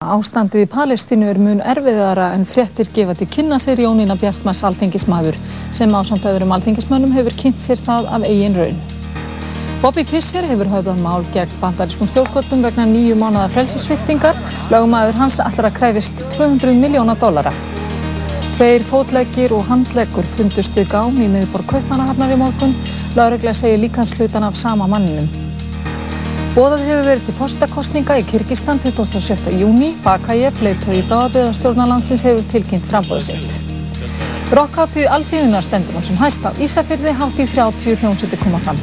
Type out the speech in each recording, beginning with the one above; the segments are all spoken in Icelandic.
Ástandið í Palestínu er mun erfiðara en fréttir gefa til kynna sér Jónína Bjartmars alþingismadur sem á samt öðrum alþingismönnum hefur kynnt sér það af eigin raun. Bobby Fischer hefur höfðað mál gegn bandarískum stjórnkvöldum vegna nýju mánuða frelsisviftingar. Lögumæður hans ætlar að kræfist 200 miljóna dólara. Tveir fótleggir og handleggur fundust við gám í miðborg Kaupmannahafnar í morgun. Láreglega segir líkanslutan af sama manninum. Bóðað hefur verið til fórstakostninga í Kyrkistan 27. júni. Bakayev, leiðtói í bráðabíðarstjórnarlandsins, hefur tilkynnt frambóðu sitt. Rokkháttið alþýðunar stendur á sem hæst á Ísafyrði háttið 30 hljómsviti koma fram.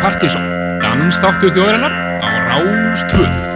Partíson, dansdáttur þjóðarinnar á Rástvö.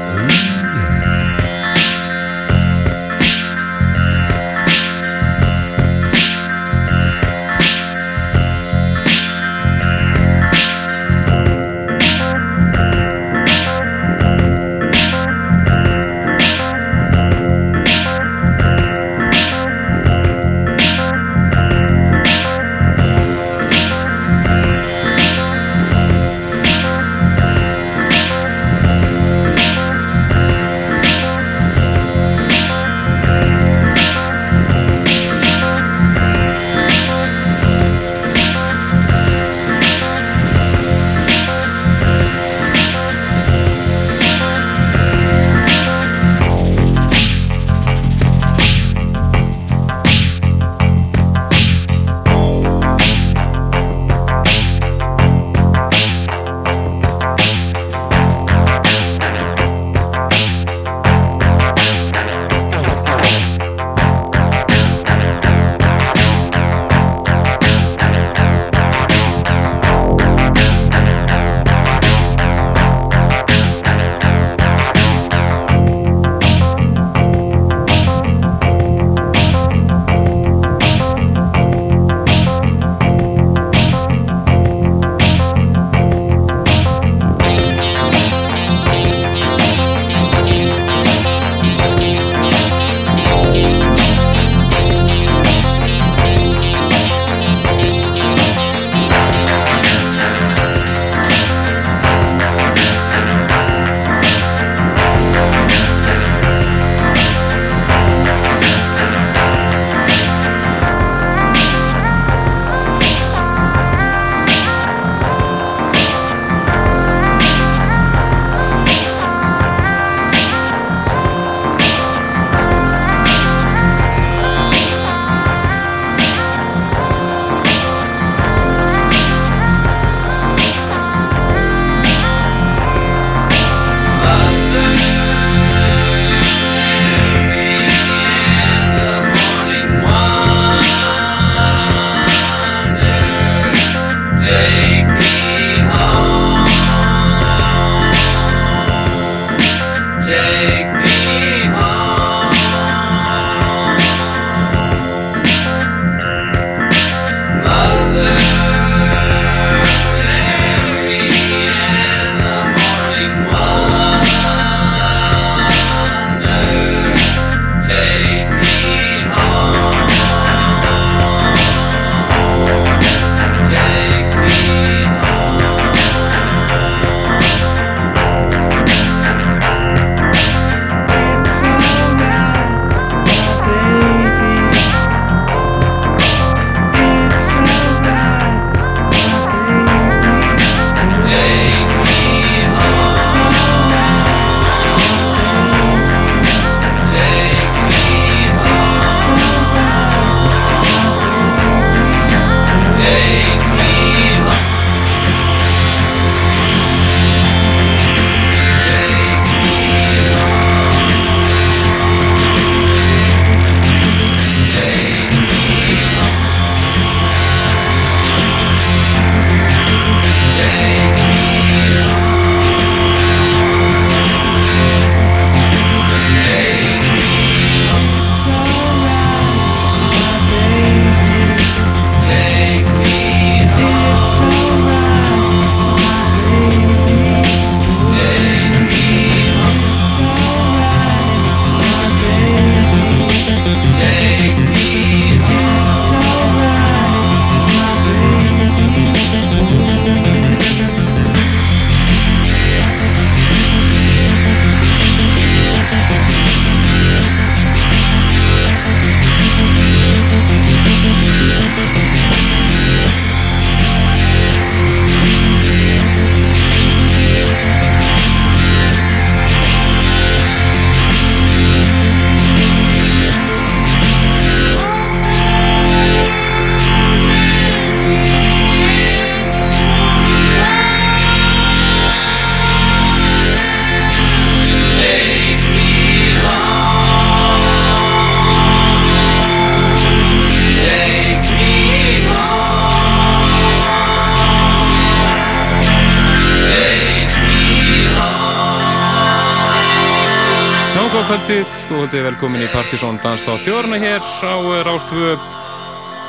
Velkomin í Partisón Danstáð þjórna hér á eh, Rástvö.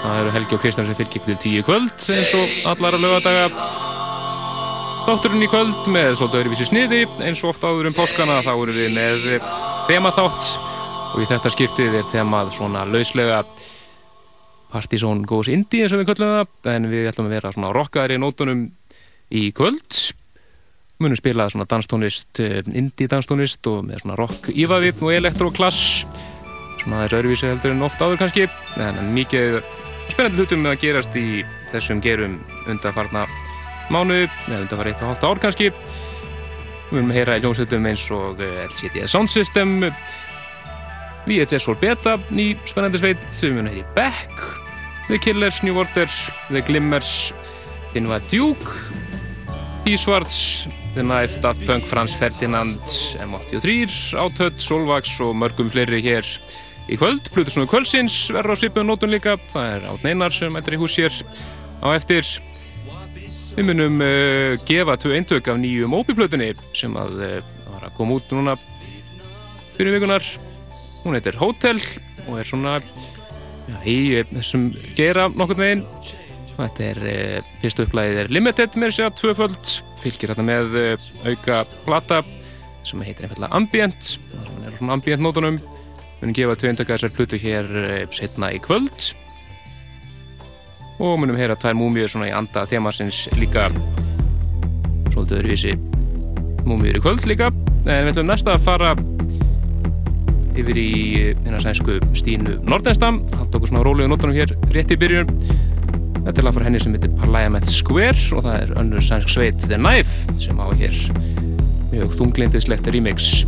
Það eru Helgi og Kristján sem fylgir til tíu kvöld eins og allara lögadaga. Þátturinn í kvöld með svolítið öðruvísi sniði eins og ofta áður um páskana þá eru við með þemaþátt og í þetta skiptið er þemað svona lauslega Partisón Goes Indie eins og við kvöldum það en við ætlum að vera svona rockaðar í nótunum í kvöld munum spila svona danstónlist, eh, indie danstónlist og með svona rock ífaðið og elektroklass svona þessu öðruvísi heldur en oft áður kannski. En mikið spennandi hlutum að gerast í þessum gerum undarfarna mánuði eða undarfar eitt og halvt ár kannski. Við munum heyra í ljónsveitum eins og eh, LCD Sound System VHS All Beta ný spennandi sveit, við munum heyra í Beck The Killers, New Order The Glimmers Innva Duke Ísvarts The Knife, Daft Punk, Frans Ferdinand, M83, Átödd, Solvax og mörgum fleiri hér í kvöld. Plutusnúðu kvöldsins verður á svipuðu nótun líka. Það er Átn Einar sem ættir í hús hér á eftir. Við munum uh, gefa tvö eintök af nýju Moby-plutunni sem að uh, var að koma út núna fyrir vikunar. Hún heitir Hotel og er svona já, í þessum gera nokkur meginn. Þetta er, uh, fyrstu upplæðið er Limited með að tvöföld fylgir hérna með eh, auka plata sem heitir einfallega Ambient það er svona Ambient nótunum. Munum gefa tveindöka þessar plutu hér eh, setna í kvöld. Og munum heyra tvær múmiur svona í anda þemasins líka. Svolítið öðruvísi múmiur í kvöld líka. En við ætlum næsta að fara yfir í hérna sænsku Stínu Nordenstam haldt okkur svona rólega nótunum hér rétt í byrjun Þetta er lag fyrir henni sem heitir Parliament Square og það er önnur sænsk sveit The Knife sem á hér mjög þunglindislegt remix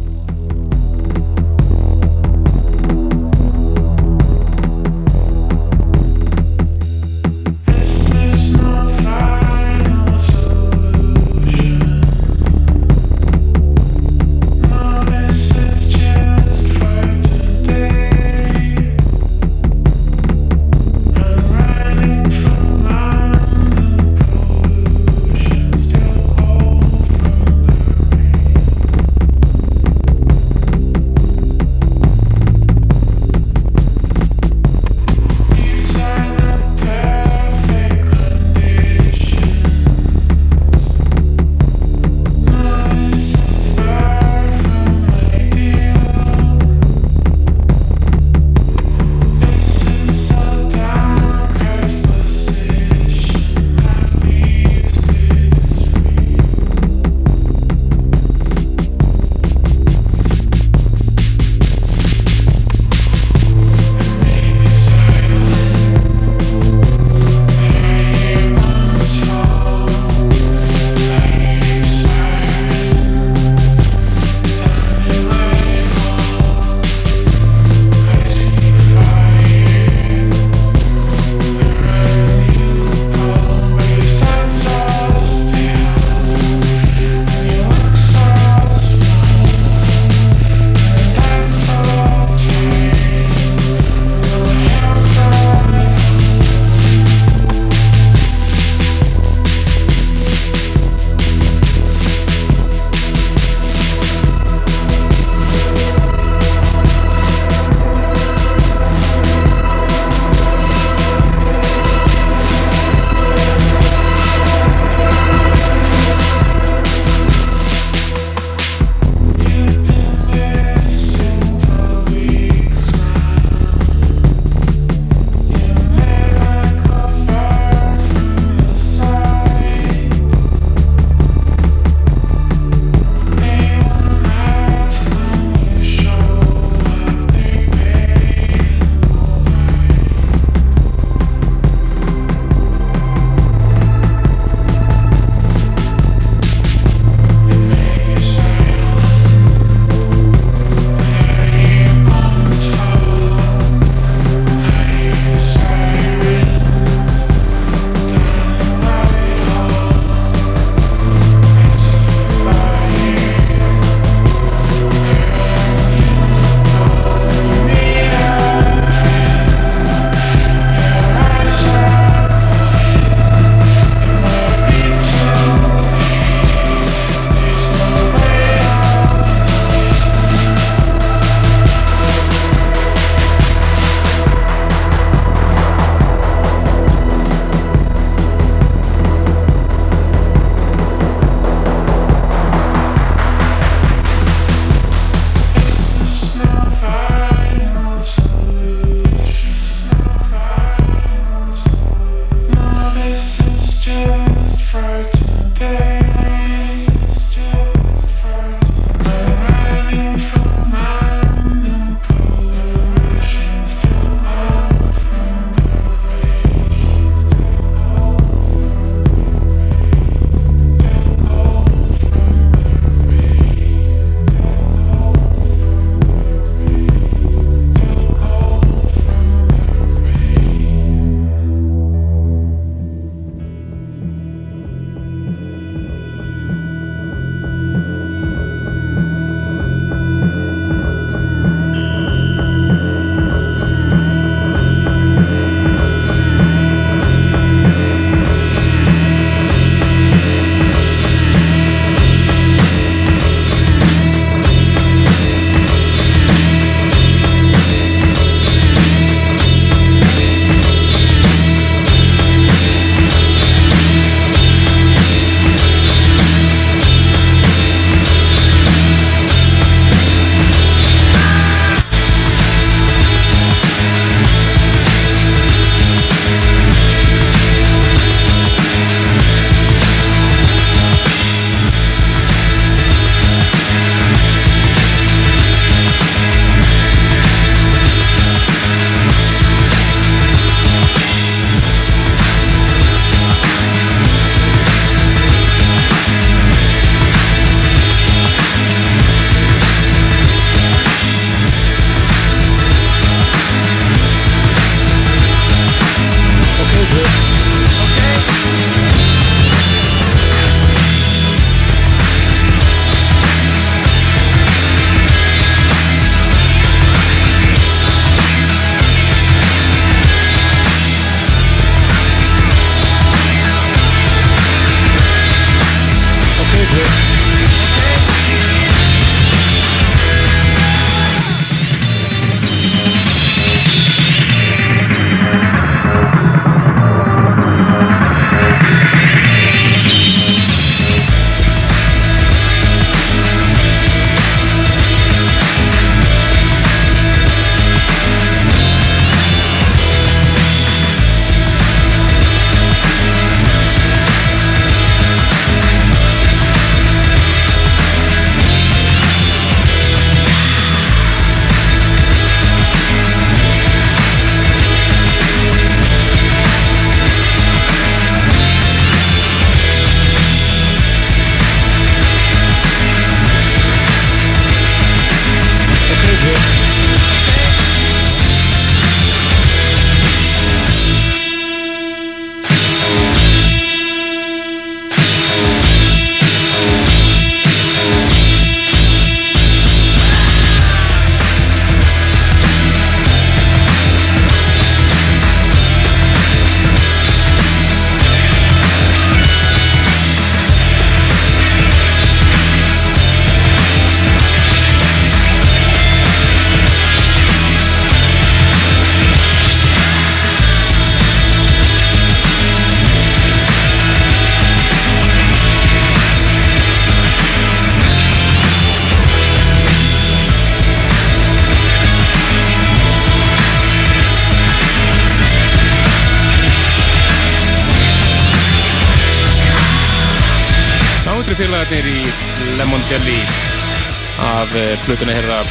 eh, herra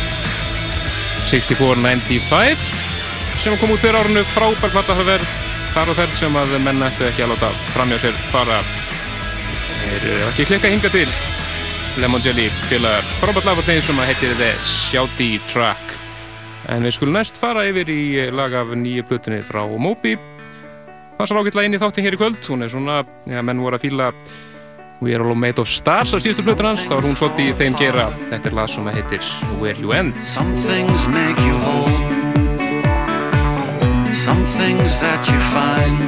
6495 sem kom út fyrir árinu. Frábær plattaferð þar og ferð sem að menn ættu ekki að láta framjá sér fara. Er ekki klikka hinga til. Lemon Jelly félagar. Frábær lafarnið sem að heitir The Shouty Track. En við skulum næst fara yfir í lag af nýju plötunni frá Moby. Passar ágætla inn í þáttin hér í kvöld. Hún er svona, já menn voru að fýla We Are All Made of Stars á síðustu blötun hans. Þá er hún svolítið í þeim gera þetta er lag sem heitir Where You End. Some things make you whole. Some things that you find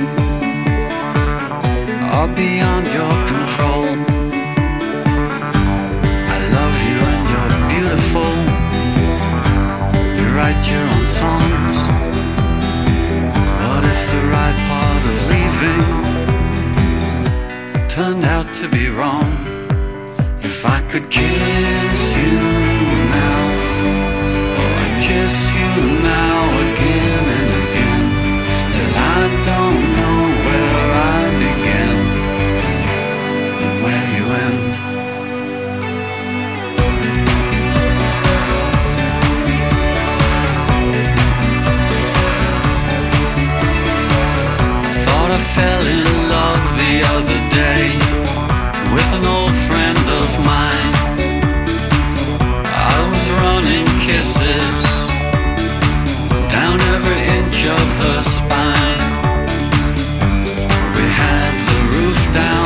Are beyond your control. I love you and you're beautiful. You write your own songs. What if the right part of leaving turned out to be wrong. If I could kiss you now, oh, I'd kiss you now day with an old friend of mine. I was running kisses down every inch of her spine. We had the roof down,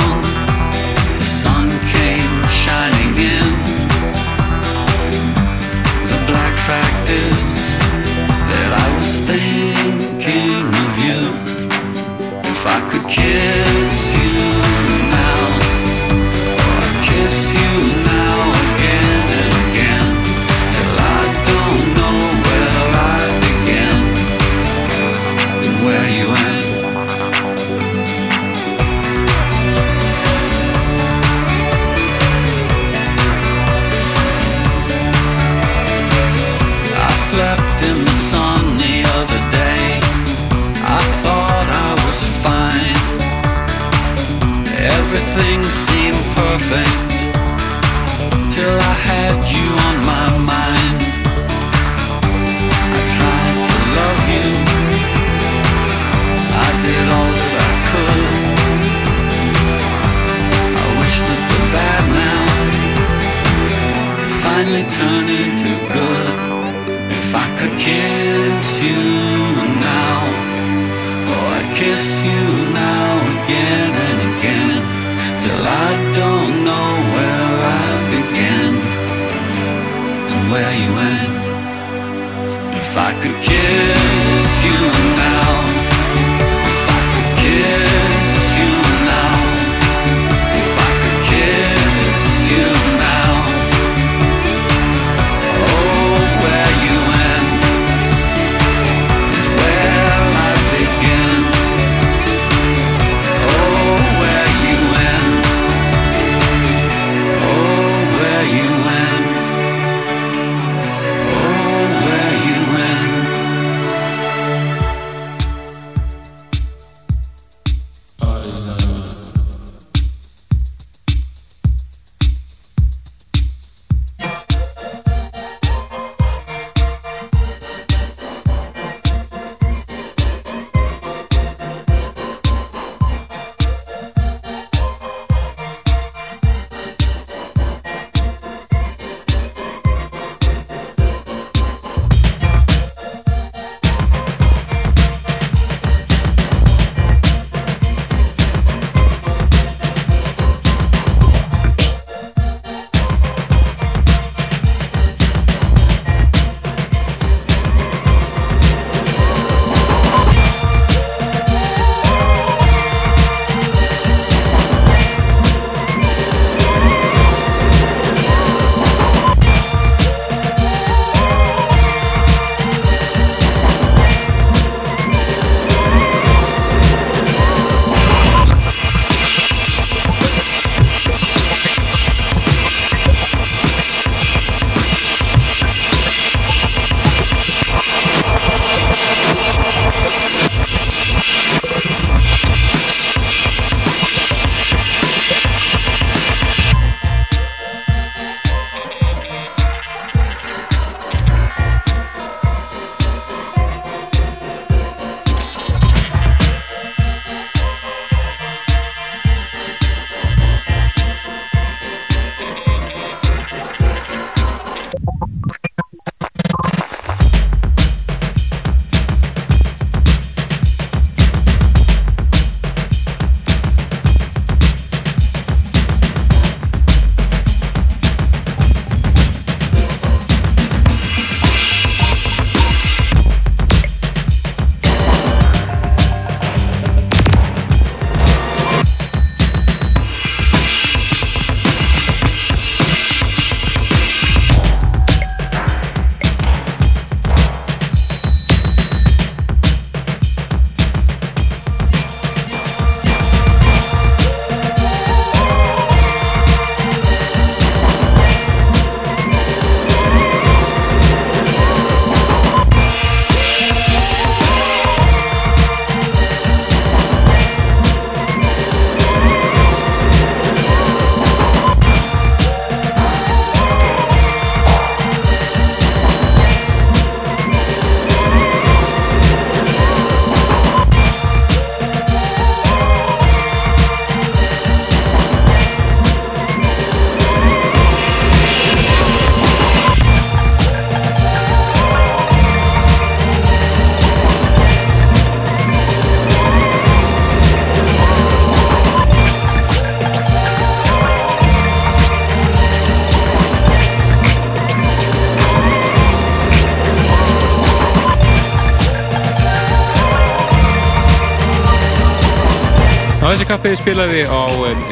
Metalkappið spilaði á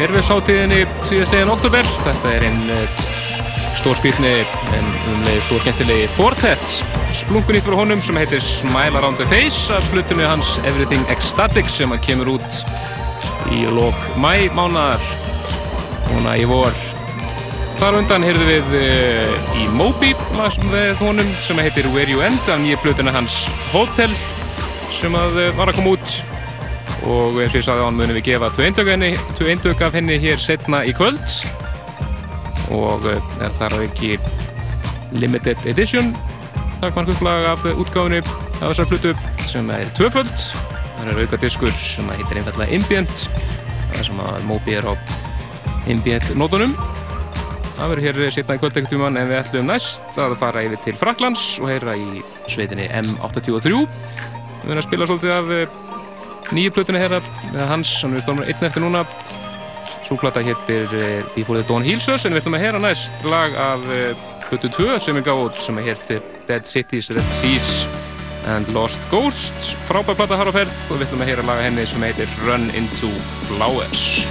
erfiðsáttíðinni síðastlegin oktober. Þetta er einn stórskritni en umlega stórskemmtilegi Fortet. Splunkunýtt frá honum sem heitir Smile Around the Face af flutunni hans Everything Ecstatic sem kemur út í lók mæ mánadar. Núna í vor. Þar undan heyrðu við uh, í Moby með honum sem heitir Where You End af nýja flutunni hans Hotel sem að, uh, var að koma út og eins og ég sagði á hann munum við gefa tvei eindök af henni hér setna í kvöld. Og uh, er þar ekki limited edition takmarkuplag af útgáðinu af þessar flutu sem er tvöföld. Það er auka diskur sem heitir einfallega Ambient það sem að Moby er á Ambient nótunum það verður hér setna í kvöld ekkert um hann en við ætlum næst að fara yfir til Fraklands og heyra í sveitinni M83 við verðum að spila svolítið af nýju plötuna hér hans, hann er stormur einn eftir núna. Súplata héttir Before the Dawn Heals Us en við ætlum að heyra næst. Lag af plötu 2 sem er gáð út sem héttir Dead Cities, Dead Seas and Lost Ghosts. Frábær plata har á ferð og við ætlum að heyra laga henni sem heitir Run Into Flowers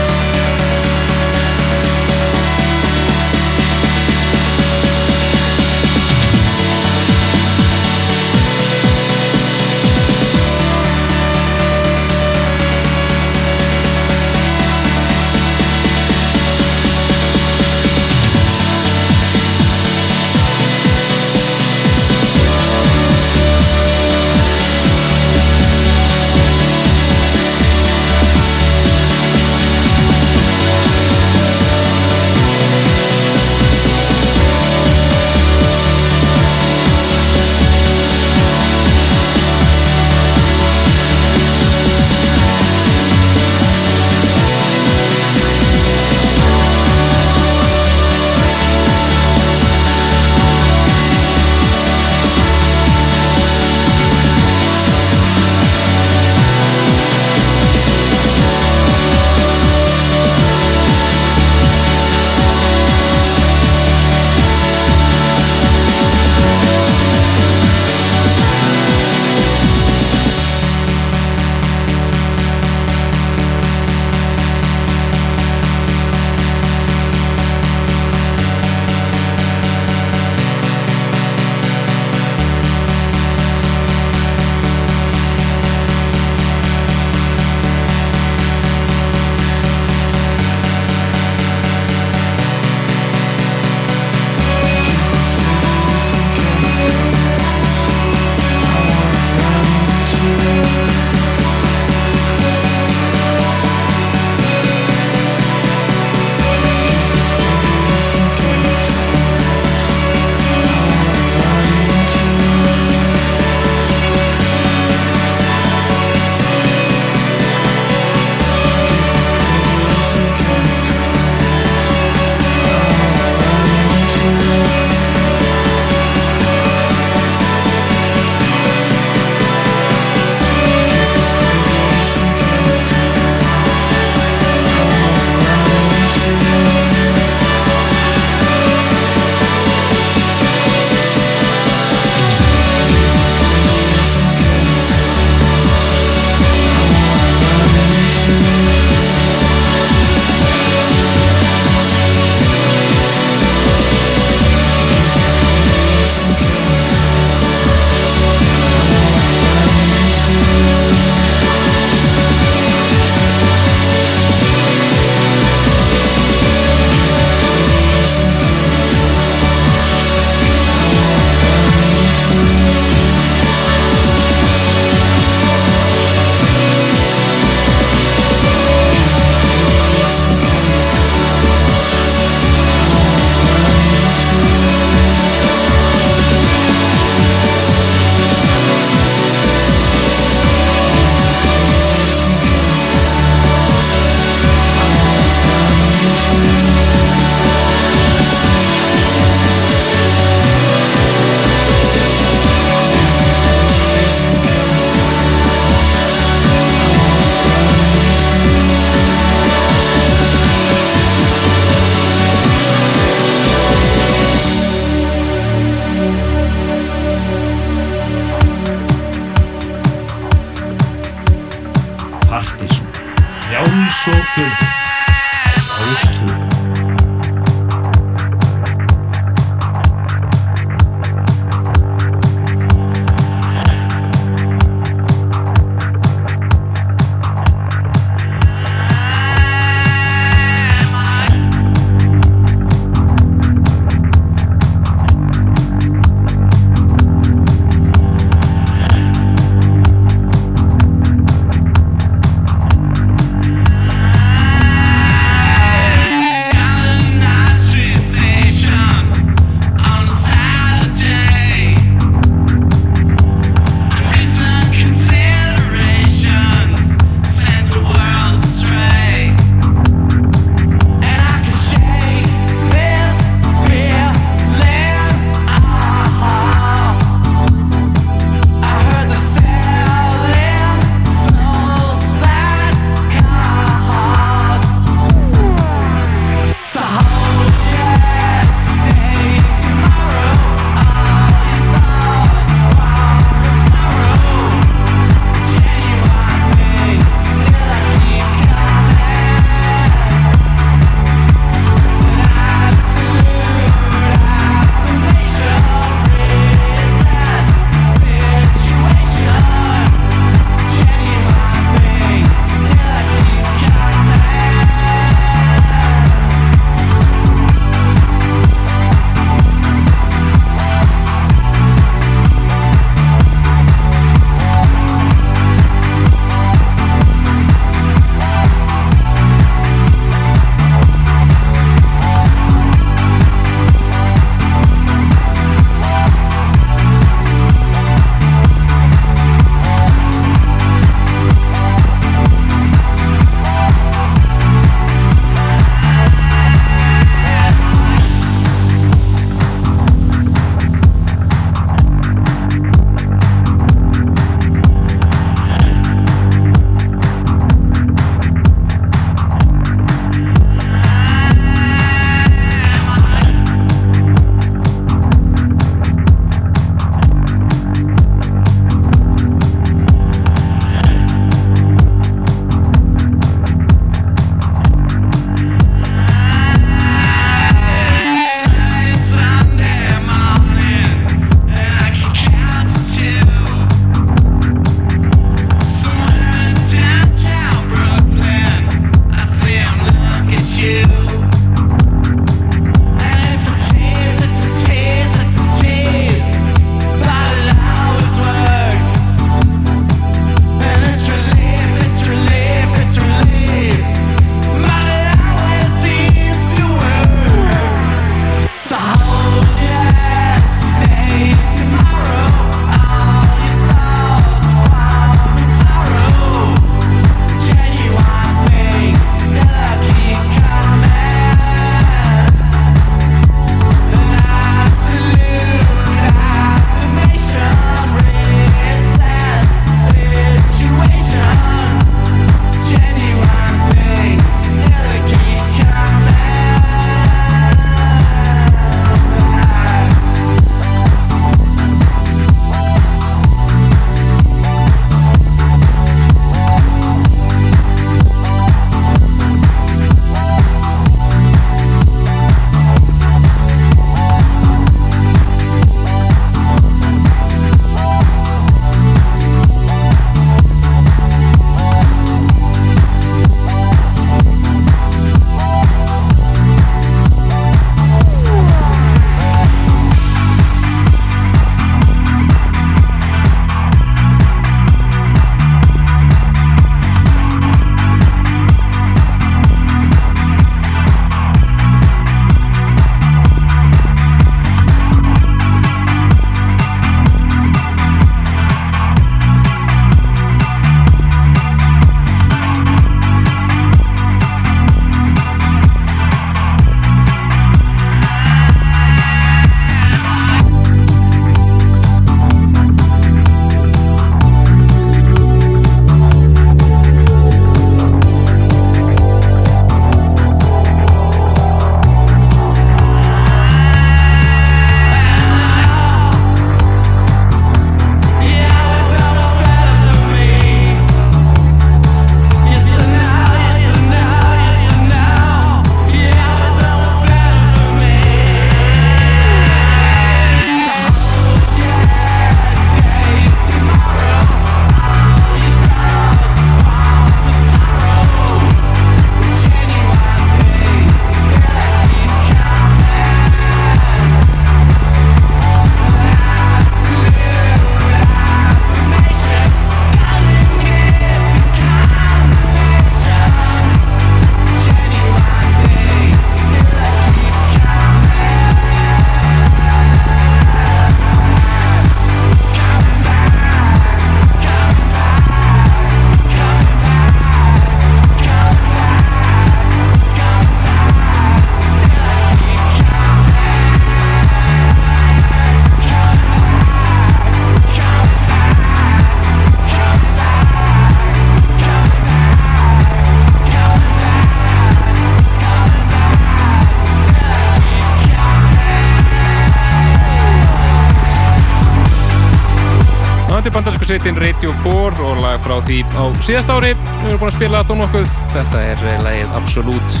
hljómsveitin Radio 4 og lag frá því á síðast ári. Við erum búin að spila þó nokkuð. Þetta er eh, lagið Absolute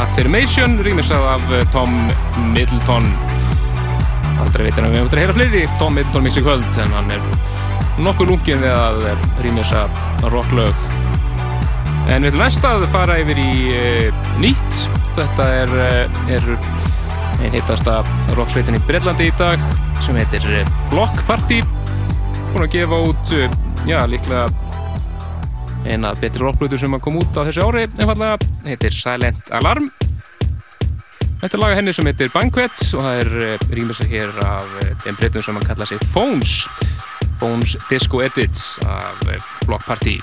Affirmation rýmisað af eh, Tom Middleton. Aldrei veitir að við hefum að heyra fleiri Tom Middleton mixi kvöld en hann er nokkuð lungin við að rýmisa rocklaug en við ætlum næst að fara yfir í uh, nýtt. Þetta er, er einn hittasta rocksveitin í Breitlandi í dag sem heitir Block Party búin að gefa út já, líklega eina betri rockblötu sem að koma út á þessu ári einfallega, heitir Silent Alarm. Þetta er laga henni sem heitir Banquet og það er eh, rýmisa hér af eh, einn breytum sem að kalla sig Phones. Phones Disco Edit af eh, Block Party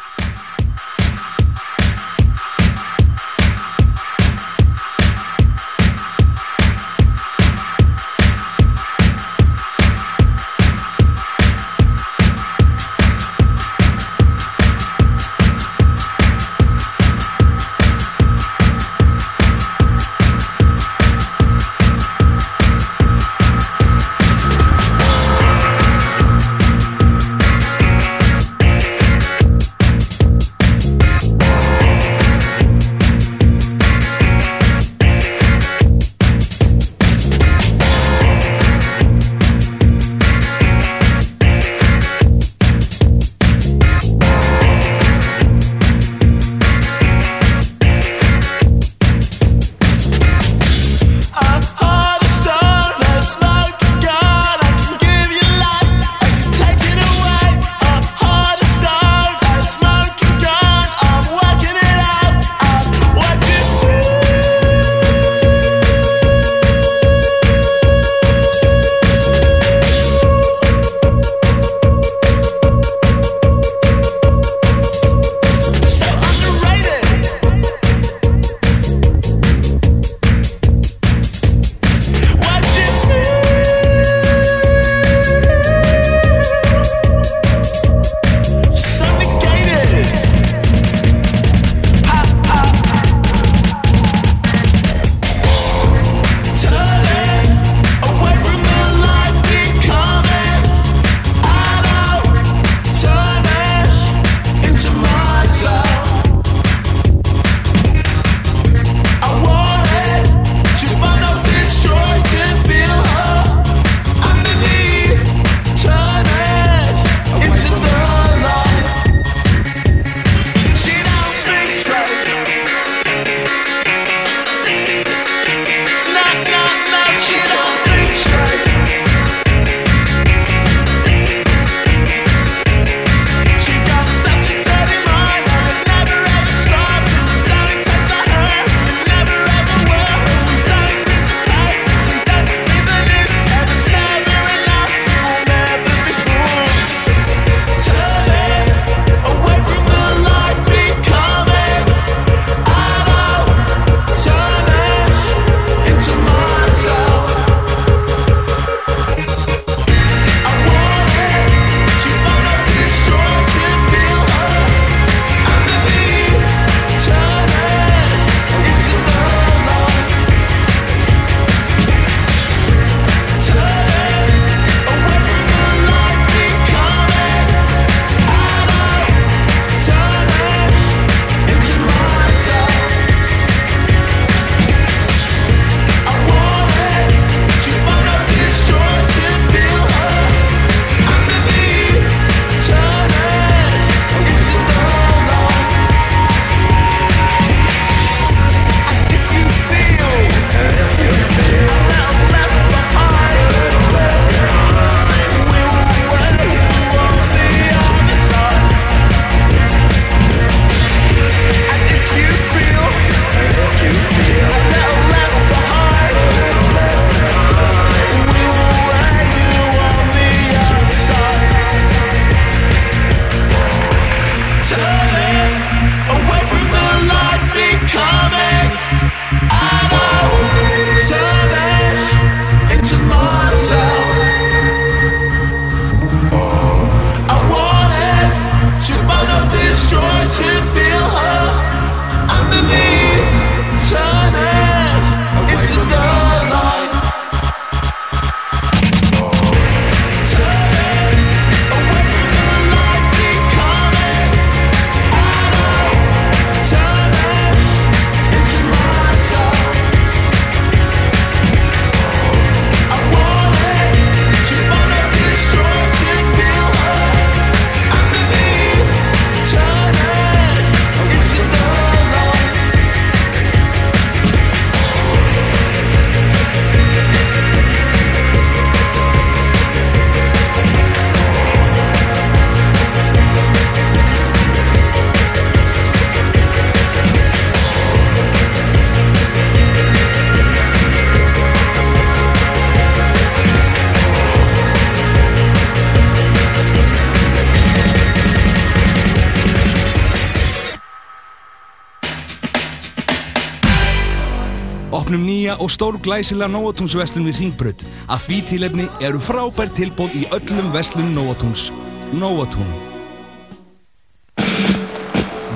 og stór glæsilega Nóatúnsveslun við Ringbröð. Að því tilefni eru frábær tilbóð í öllum veslun Nóatúns. Nóatún.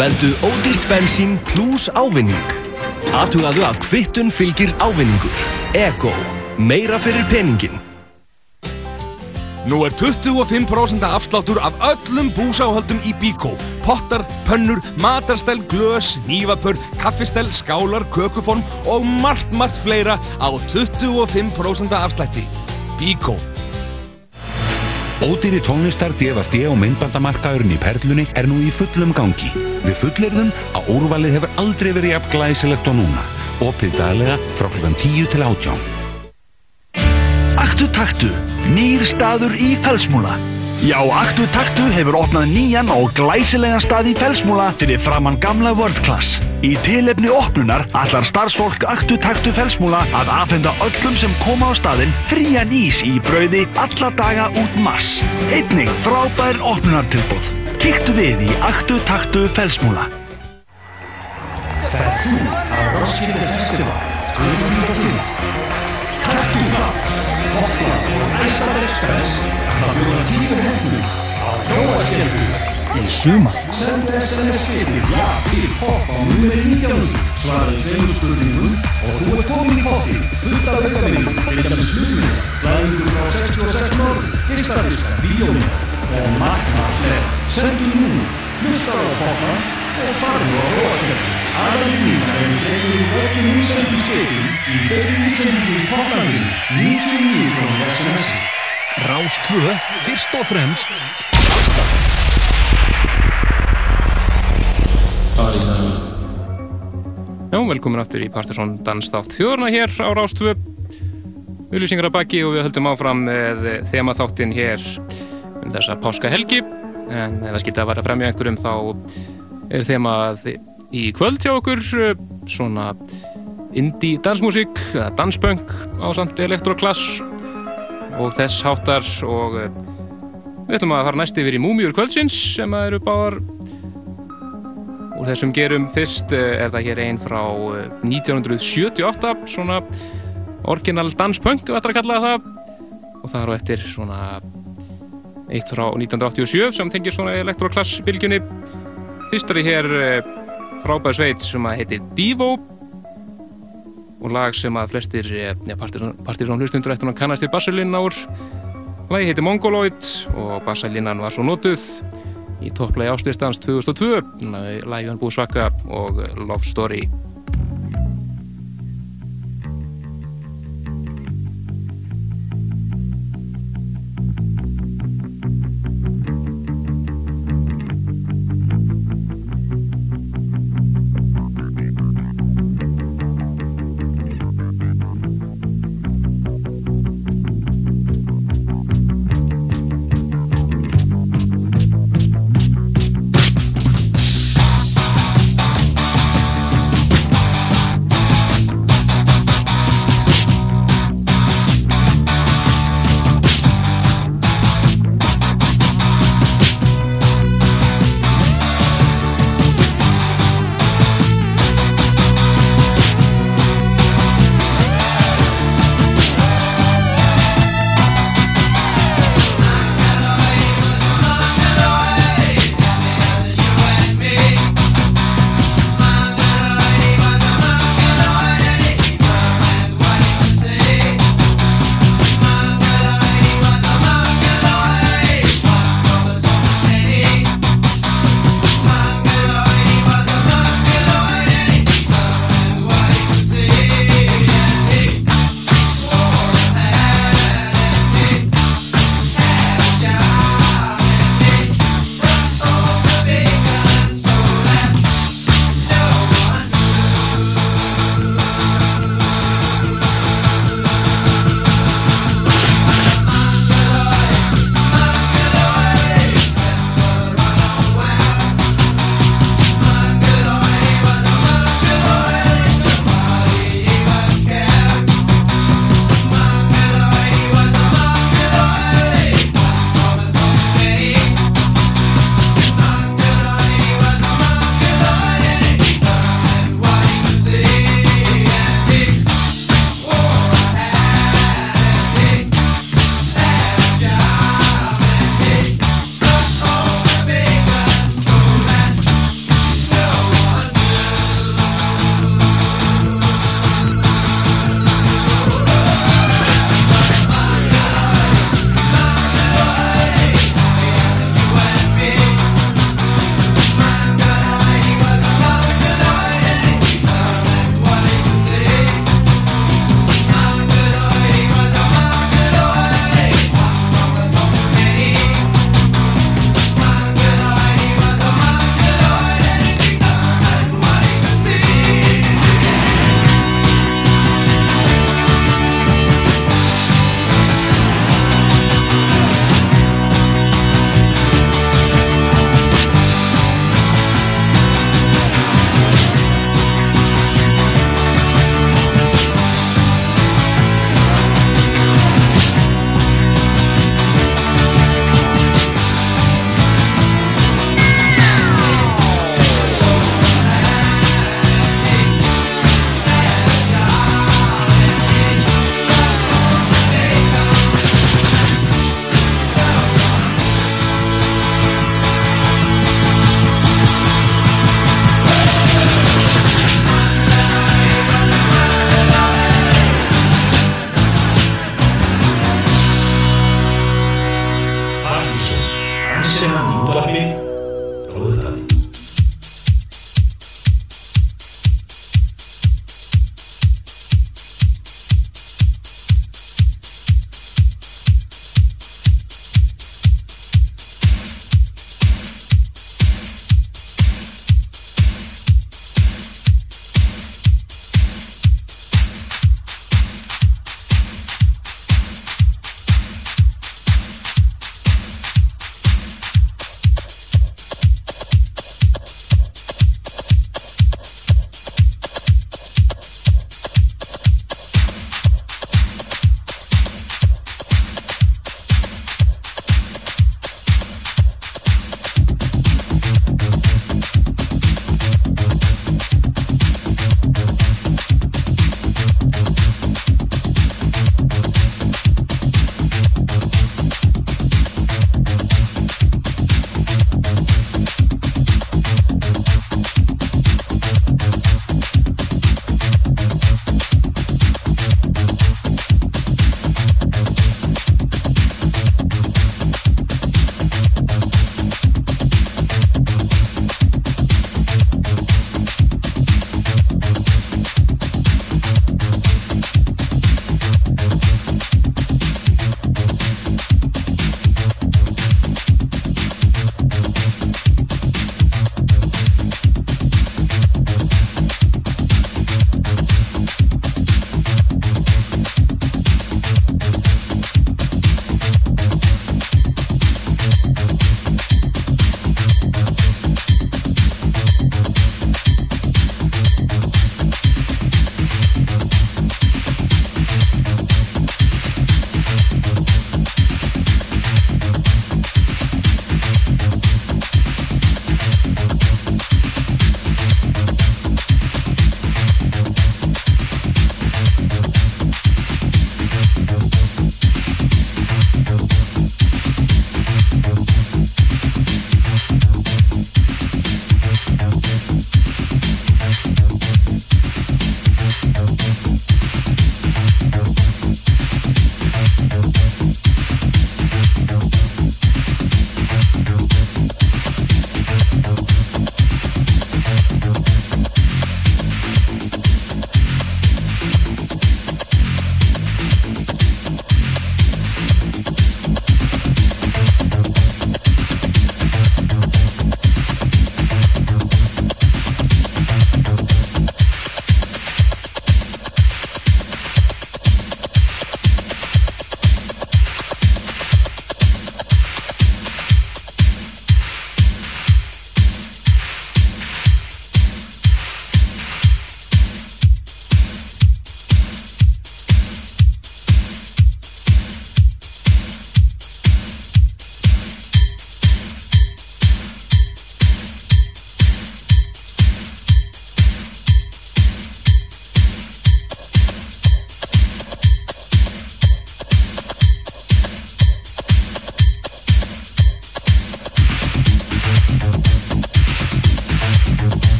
Veldu ódýrt bensín pluss ávinning. Atugaðu að kvittun fylgir ávinningur. Ego. Meira fyrir peningin. Nú er 25% afsláttur af öllum búsáhaldum í Bíkó. Pottar, pönnur, matarstell, glös, nývapör, kaffistell, skálar, kökuform og margt, margt fleira á 25% afslætti. Bíkó. Ódýri tónlistar DFD og myndbandamarkaðurinn í Perlunni er nú í fullum gangi. Við fullirðum að úrvalið hefur aldrei verið jafn glæsilegt og núna. Opið daglega frá kl. 10 til 18. Aktu taktu, nýr staður í Fellsmúla. Já, Aktu taktu hefur opnað nýjan og glæsilegan stað í Fellsmúla fyrir framann gamla World Class. Í tilefni opnunar allar starfsfólk Aktu taktu Fellsmúla að afhenda öllum sem koma á staðinn frían ís í brauði alla daga út mars. Einnig frábær opnunartilbóð. Kíktu við í Aktu taktu Fellsmúla. Í sumar. Sendu SMS skipið ja til hopp á nummer 19 svaraði tveimur spurningum og þú ert komin í hoppi fullt af aukavinnum, eitthvað flugmið, glæðingur frá 66 norð, gistadiskar, bíómið og margt með. Sendu nú, hlusta á hoppa og farðu á Hróaskjöldu. Aðalína er dreifur úr öllum ísendum skipum í beinni ísendingu í poplandinu 99 krónir SMS-i. Rás 2, fyrst og fremst Já, velkomin aftur í Partiðsson Danstátt þjóðurna hér á Rástvö Ulýsingar að baki og við höldum áfram með þemaþáttinn hér um þessa páskahelgi. En ef það skilta að vara að fremja einhverjum þá er þemað í kvöld hjá okkur svona indie dansmusík eða danspunk á samt elektroklass og þess háttar. Og við ætlum að fara næst yfir í Múmiur kvöldsins sem að eru báðar úr þessum gerum fyrst er það hér einn frá 1978 svona orginal danspunk ætlum að kalla það. Og það er á eftir svona eitt frá 1987 sem tengir svona elektroklassbylgjunni. Fyrst er hér frábær sveit sem að heitir Divo og lag sem að flestir ja, Partiðsson hlustundur eftir hann kannast í bassalinn ár lagi heitir Mongoloid og bassallinnan var svo notuð í topplagi áslýstans 2002 lagi hann búið svaka og Love Story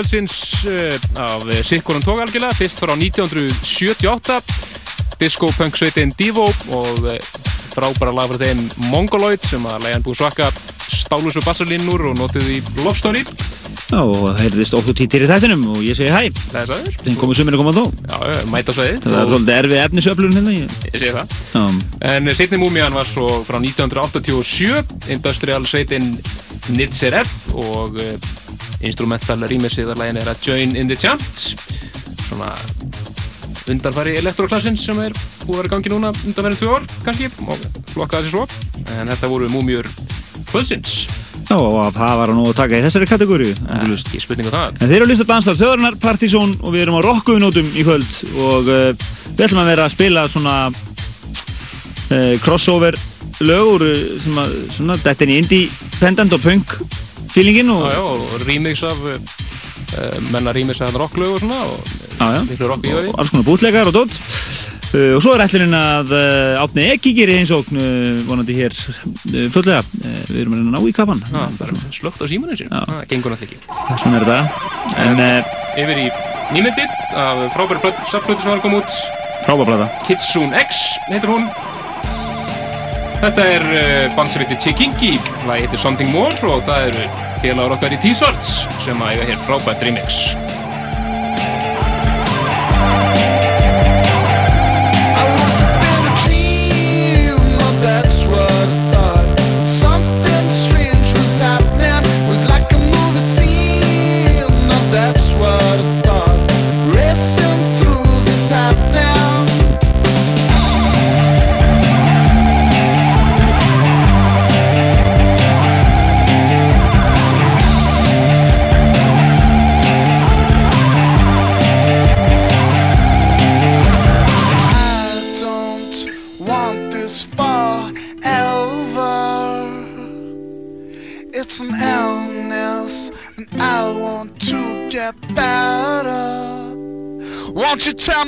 kvöldsins uh, af Sikkoran tók algjörlega, fyrst frá 1978 disco punk sveitin Divo og uh, frábæra lag frá þeim Mongoloid sem að lægan búið svaka stálu svo bassalinnur og notið í Love Story Já, og það heyrðist óttu títir í þættinum og ég segi hæ. Það er sæður Þeim komið sumir að koma þó. Já, mæta svæðið Það er svolítið erfið efnisöflun hérna. Ég... Ég segi það Já, En setni múmían var svo frá 1987 Industrial sveitin Nitzer-F og uh, instrumental rýmisið að lægin er að Join in the Chant svona undanfari elektroklassins sem er búið að vera gangi núna undanfærin tvö ár kannski og flokkaði þessi svo. En þetta voru múmjur kvöldsins. Já, og það var nú að taka í þessari kategóri. ekki spurningu það. En þeir eru að lista danstar þjóðarinnar Partizón og við erum á rockuðunótum í kvöld. Og uh, við ætlum að vera að spila svona uh, crossover lögur uh, sem að svona dettin í independent og punk feelingin og já, já, og remix af uh, menna remix af rocklög og svona og Já, já. miklu rock í og því alls konar bútleikar og dótt uh, og svo er ætlurinn að Átni Eki gerir einsókn uh, vonandi hér fulllega við erum að reyna að ná í kapan Já, bara slögt á símanum sér, það gengur náttúrulega ekki. Svona er þetta en Yfir í nýmyndi af frábæri plöt- safplötu sem var að koma út. Frábærblata Kitsune X heitir hún Þetta er uh, band sem heitir Chikinki Lagi heitir Something More og það eru félagur okkar í T-Swords sem að eiga hér frábært remix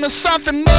Won't you tell me something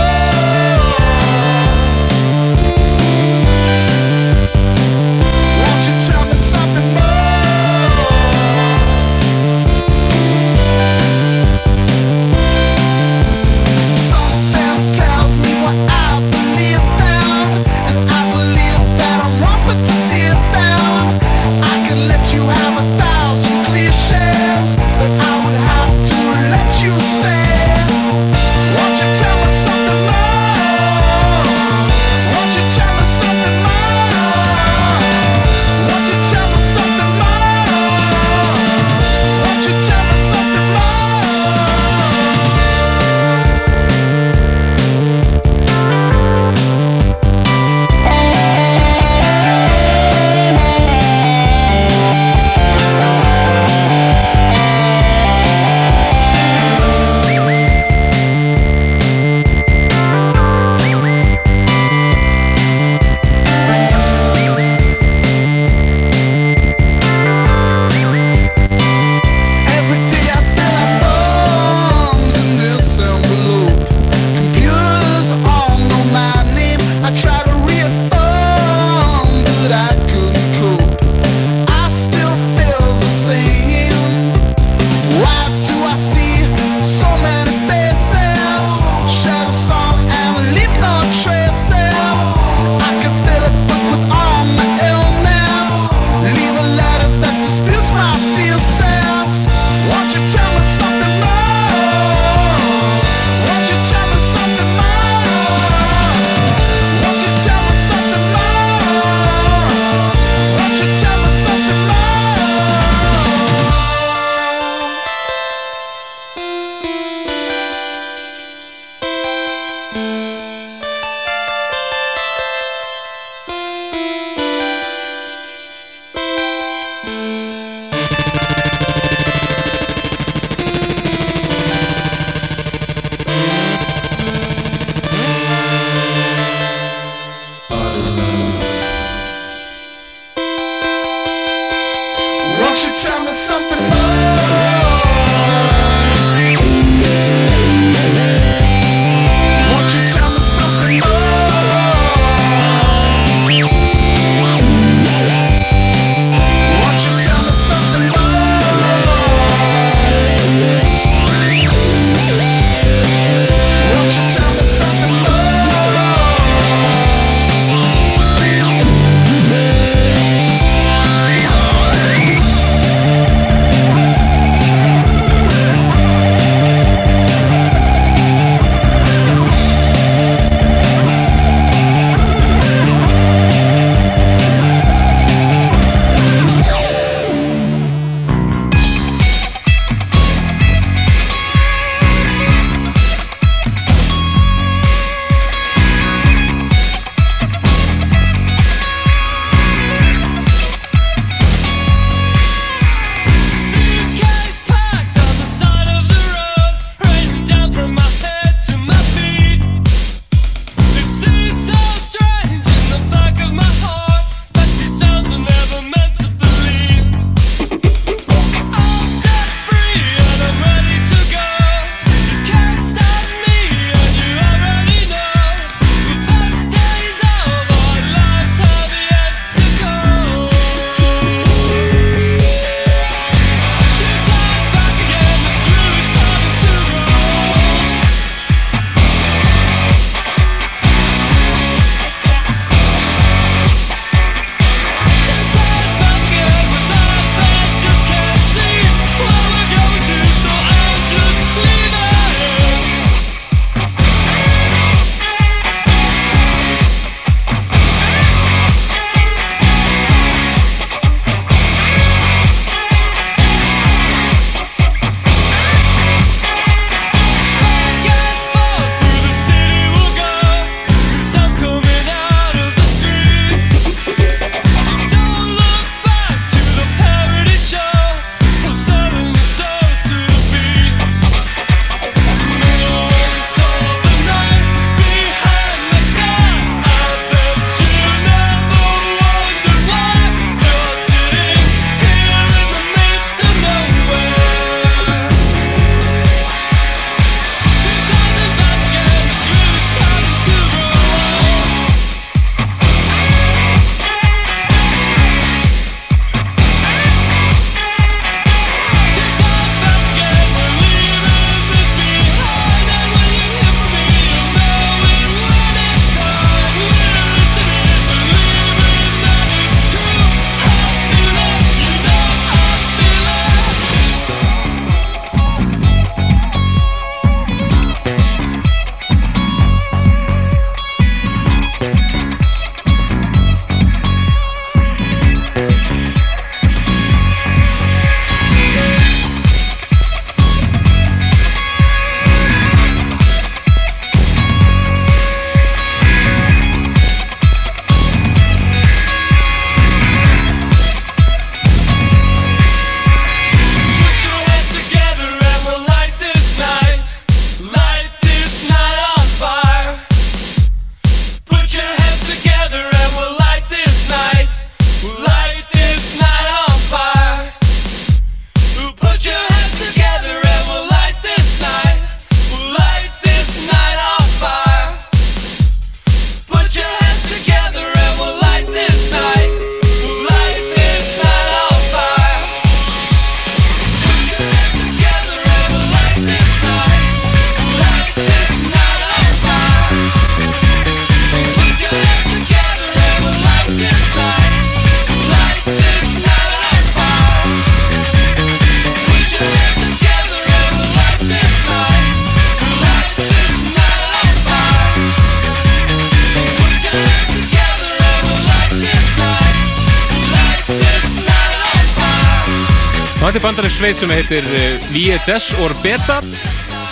sveit sem heitir eh, VHS Orbeta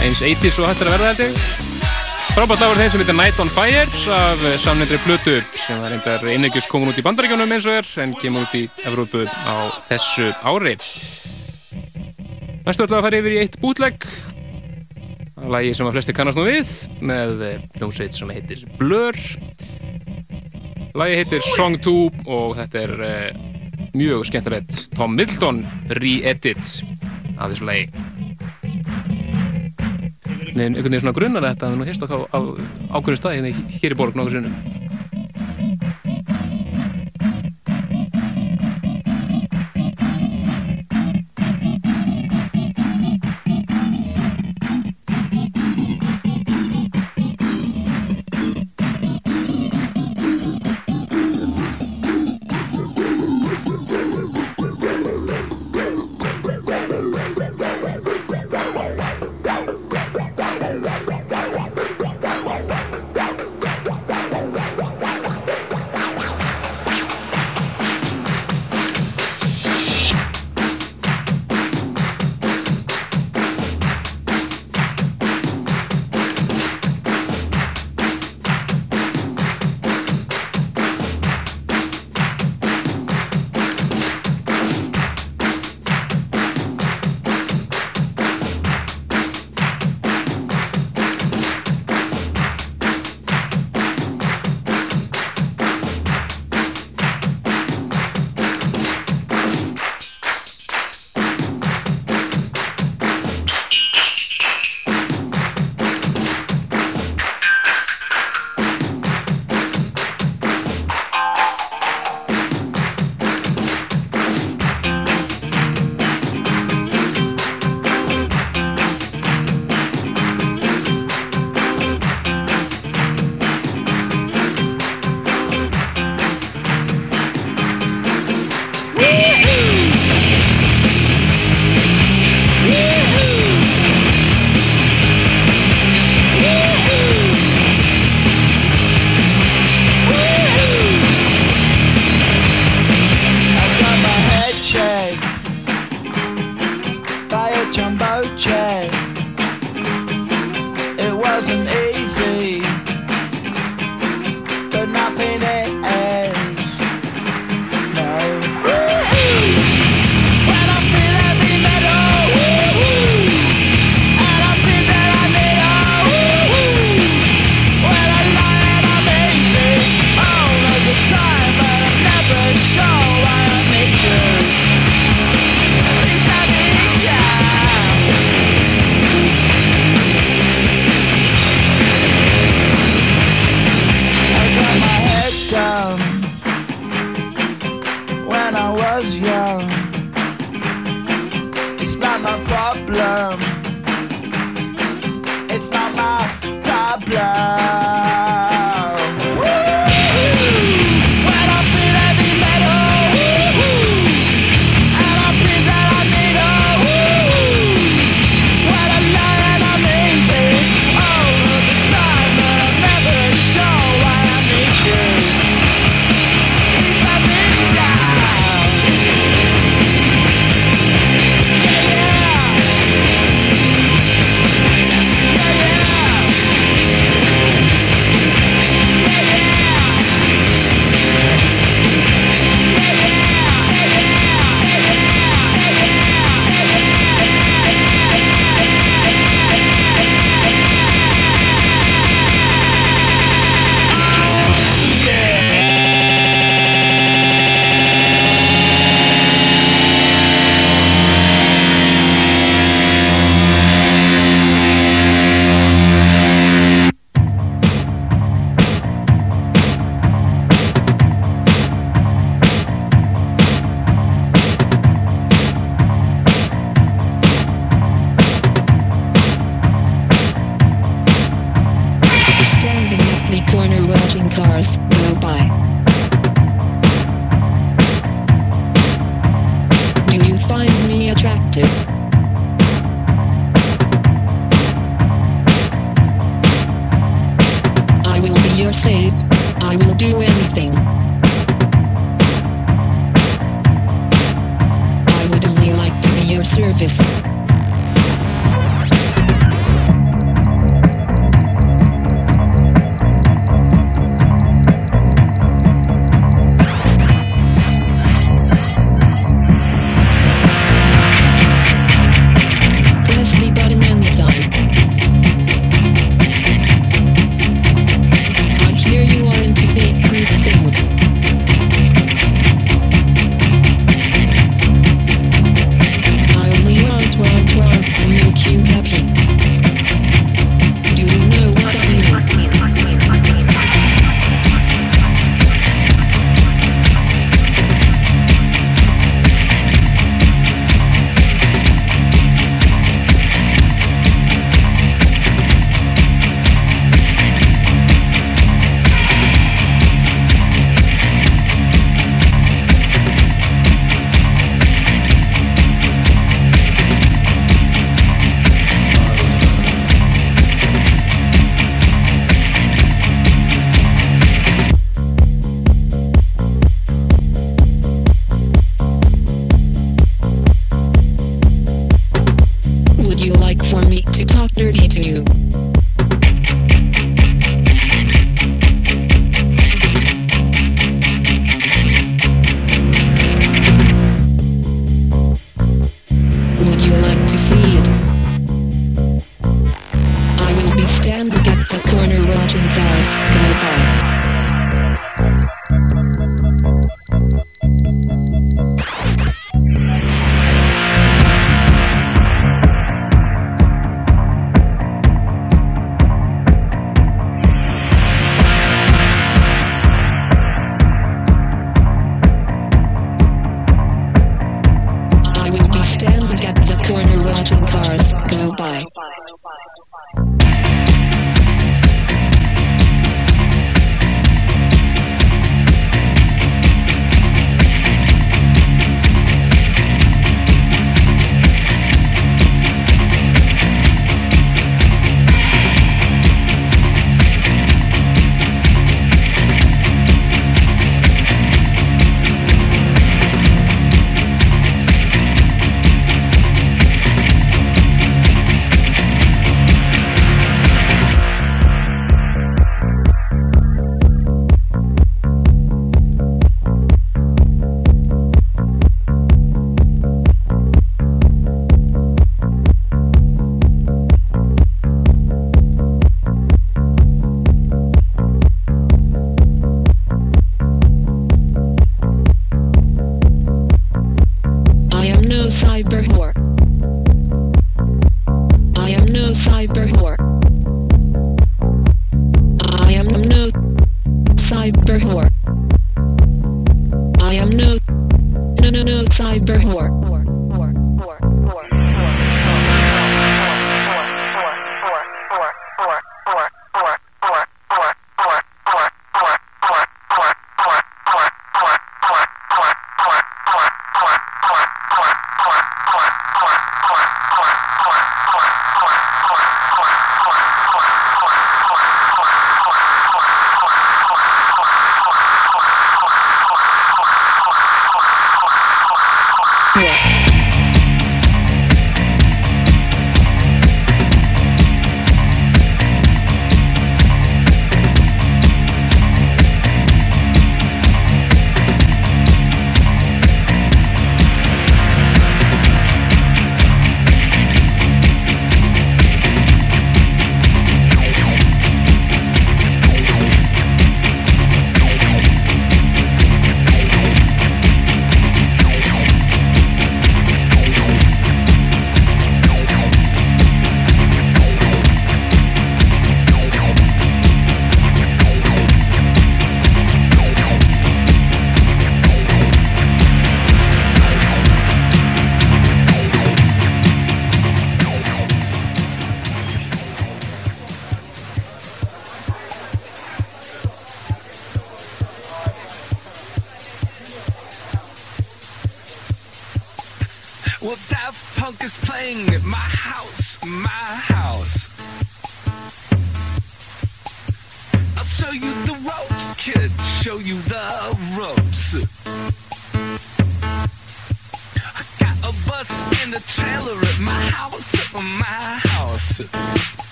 eins 80s og hættir að verða held ég. Frábært lagur þeim sem heitir Night on Fire af eh, samnendri plötu sem það reyndar einlegjus komin út í bandaríkjónum eins og er en kemur út í Evrópu á þessu ári. Næstu ætla að fara yfir í eitt bútlegg lagi sem að flesti kannast nú við með eh, hljómsveit sem heitir Blur. Lagi heitir Song 2 og þetta er eh, mjög skemmtilegt Tom Middleton re-edit af þessu lagi. Nei, einhvern veginn svona grunnar þetta að við nú heist okkar á, á ákveðinu staði hérna hér í borg nokkur sinnum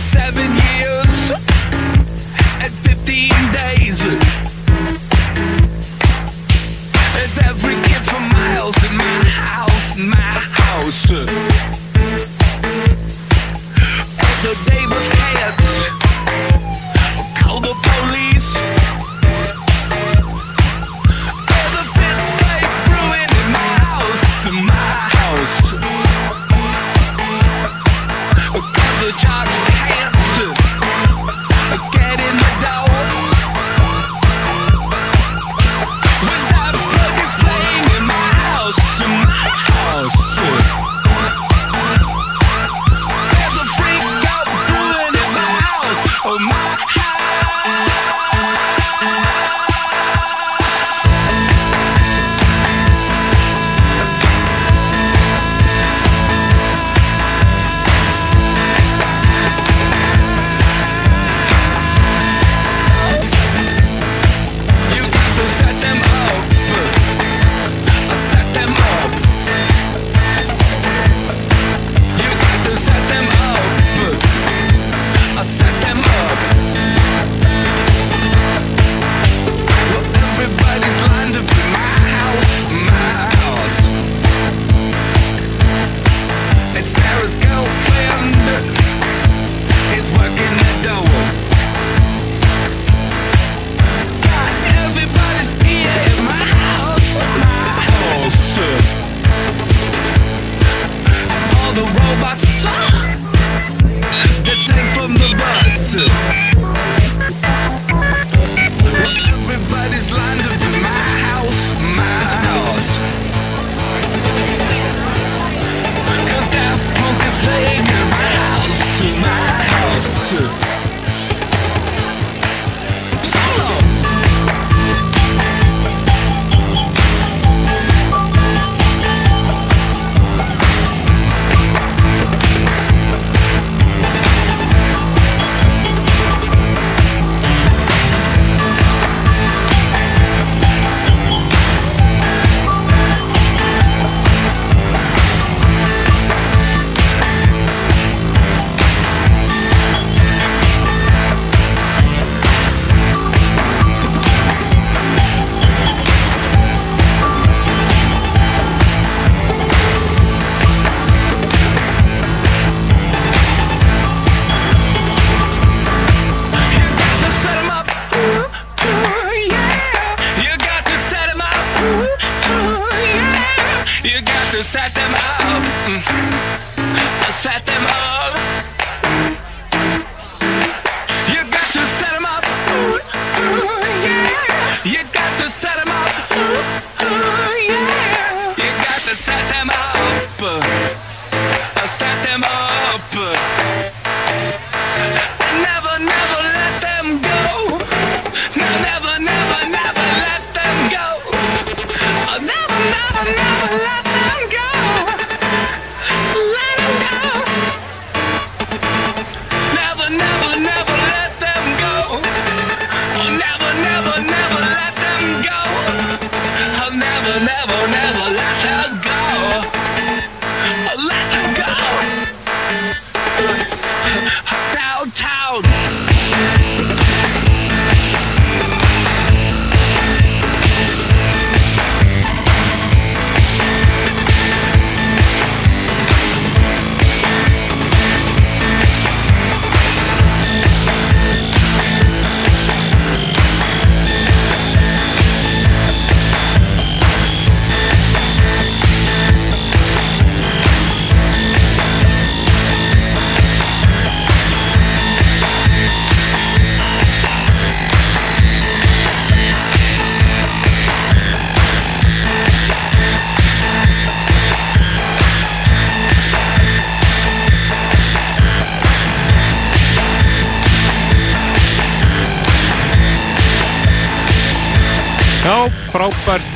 seven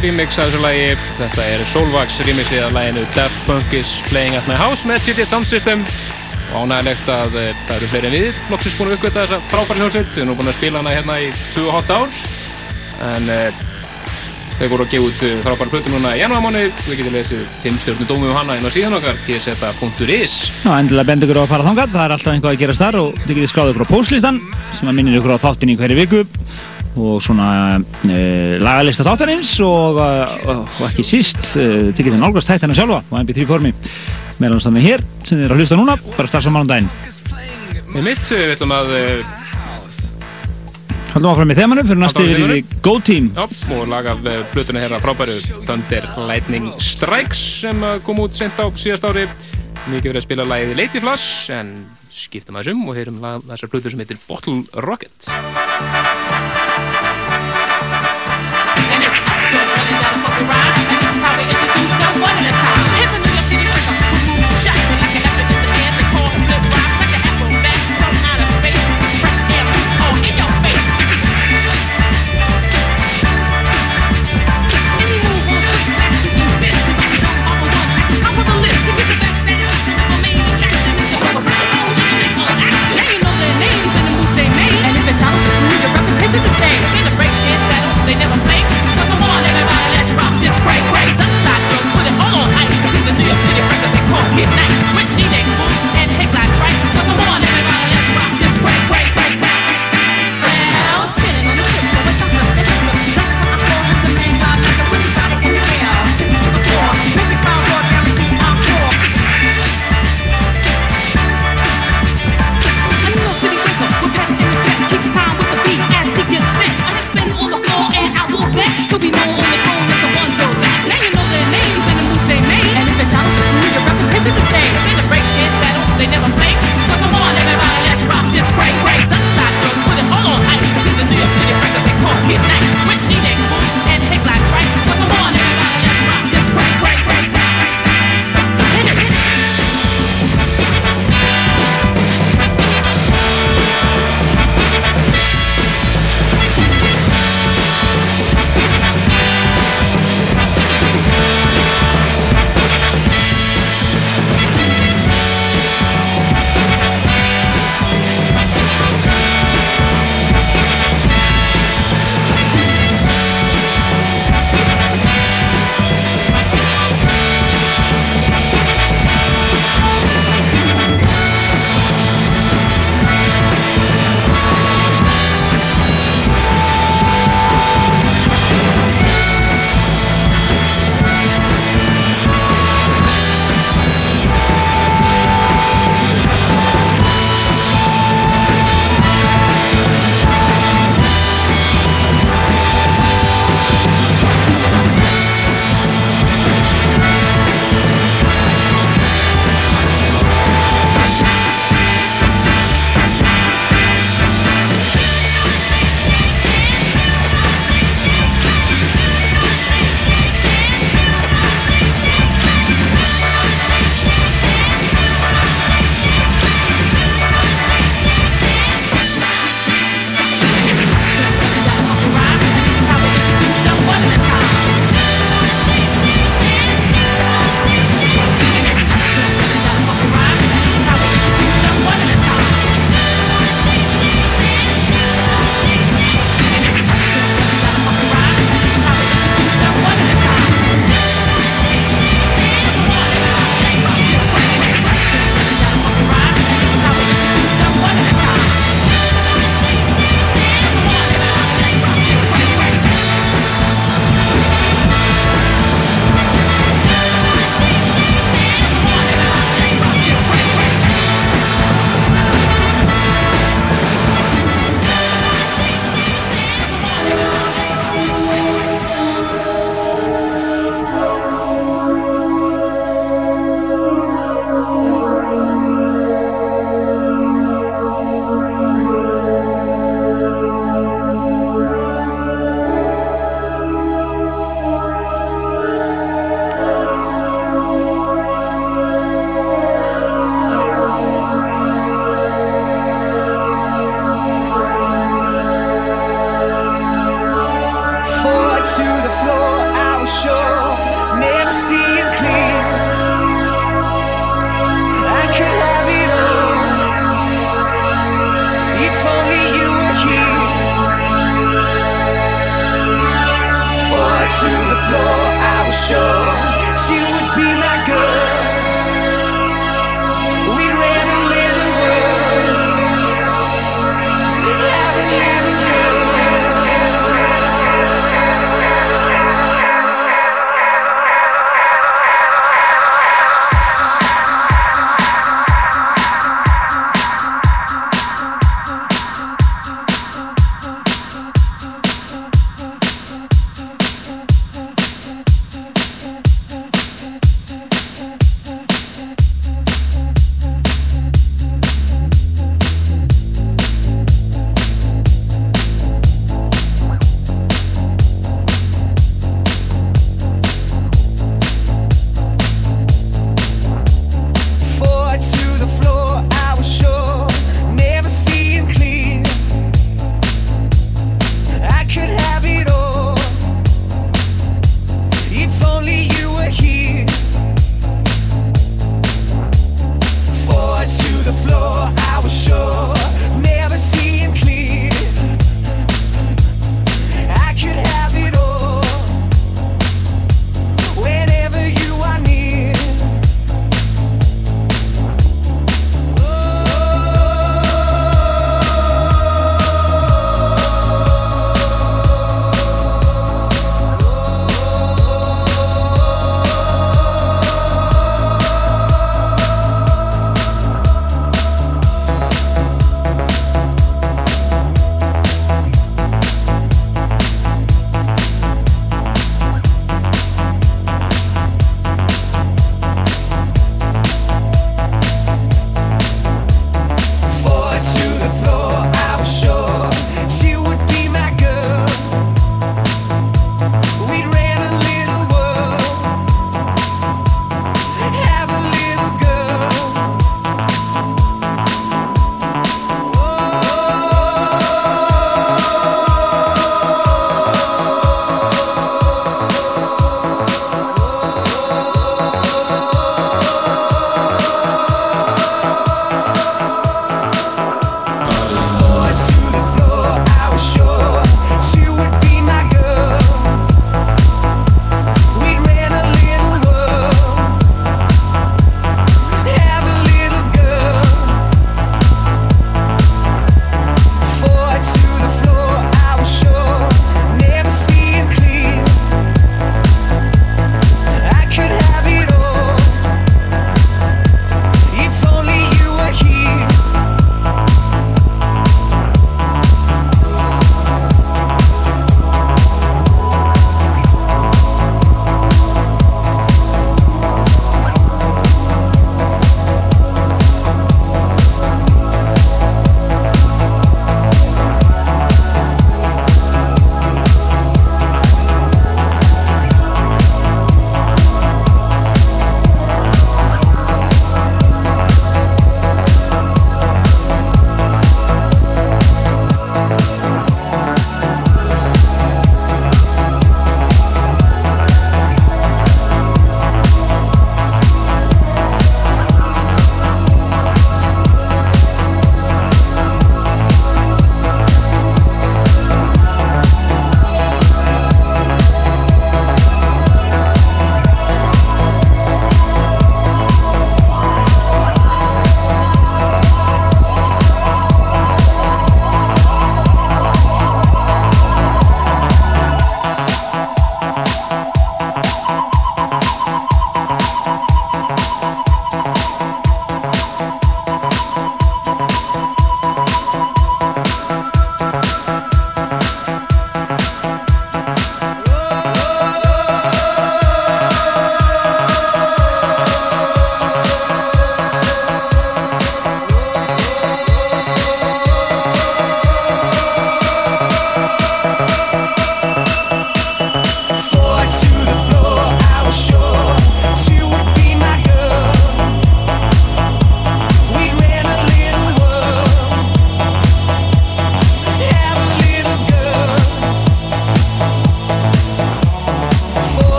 remix af þessu lagi. Þetta er Solvax remixið af laginu Daft Punk is Playing at My House með GT Sound System. Og ánægilegt að eh, það eru fleiri en við. Loksins búin að uppgöta þessa frábæri hljómsveit. Við erum nú búin að spila hana hérna í 2,5 ár. En uh, þau voru að gefa út eh, frábæri plötu núna í janúarmánu. Við getum lesið 5 stjórnu dómi um hana inn á síðan okkar, gseta.is. Já, endilega benda ykkur á að fara þangað, það er alltaf einhvað að gerast þar og þið getið skráð ykkur á postlistan sem að minnir ykkur á þáttin í hverju viku og svona e, lagalista þáttarins og, og, og ekki síst e, þið getið nálgast þættina sjálfa á MP3 formi meðan þannig hér sem þið eru að hlusta núna bara strax á mánundaginn Í mitt, við veitum að eh, Haldum áfram í þemanum fyrir næstu yfir í Go Team Já, og lag af eh, plötunni hérna frábæru Thunder Lightning Strikes sem kom út sent á síðast ári. Mikið verið að spila lagið Lady Flush en skiptum aðeins um og heyrum þessar plötur sem heitir Bottle Rocket They never play, so come on everybody, let's rock this great, great girls, put it all on ice Cause he's a New York City record, they call Kid never play.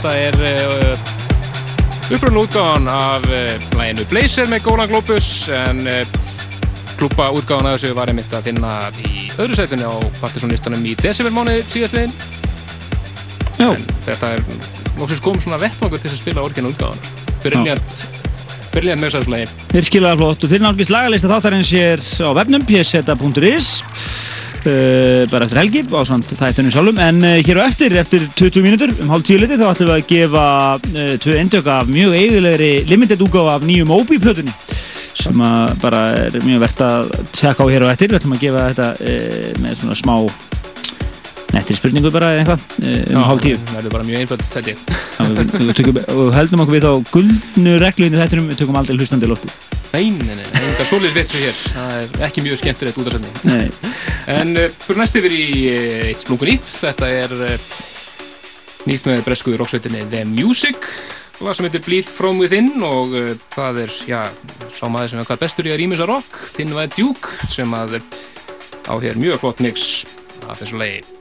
Þetta er uh, uppröðun útgáðan af uh, læginu Blazer með Gólan Globus en uh, klúpa útgáðan af þessu var einmitt að finna í öðru sætunni á partysónlistanum í desembermánuði síðastliðin en þetta er nokkuð kom svona vettvangur til að spila orginal útgáðan Brilliant, brilliant mögsaðslægi Virkilega flott. Og þeir nálgist lagalista þáttarins hér á vefnum pseta.is uh, bara eftir helgi á samt þættunum sjálfum. En uh, hér á eftir, eftir 20 mínútur um hálf tíu liti þá ætlum við að gefa uh, tvö endök af mjög eiginlegri limited útgáfa af nýjum Obi-plötunni sem bara er mjög verðt að tjekka á hér á eftir. Við ætlum að gefa þetta uh, með svona smá nettri spurningu bara eða eitthvað um hálf tíu. það er bara mjög einföld þetta við, heldum okkur við á guldnu reglu í þættinum, við tökum aldrei hlustandi í lofti Nei, nei, nei, það er svolítið veit svo hér. Það er ekki mjög skemmtilegt út af sönni Nei. En uh, fyrir næst yfir í uh, eitt splungu nýtt þetta er uh, nýtt með breskuður roksveitinni The Music. Lag sem heitir Bleed From Within og það er, já, sá maður sem er hvað bestur í að rýmisa rock, þinn var Duke sem að á hér mjög flott mix af þessu lagi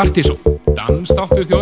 Partizón, dansdáttur þjóðarinnar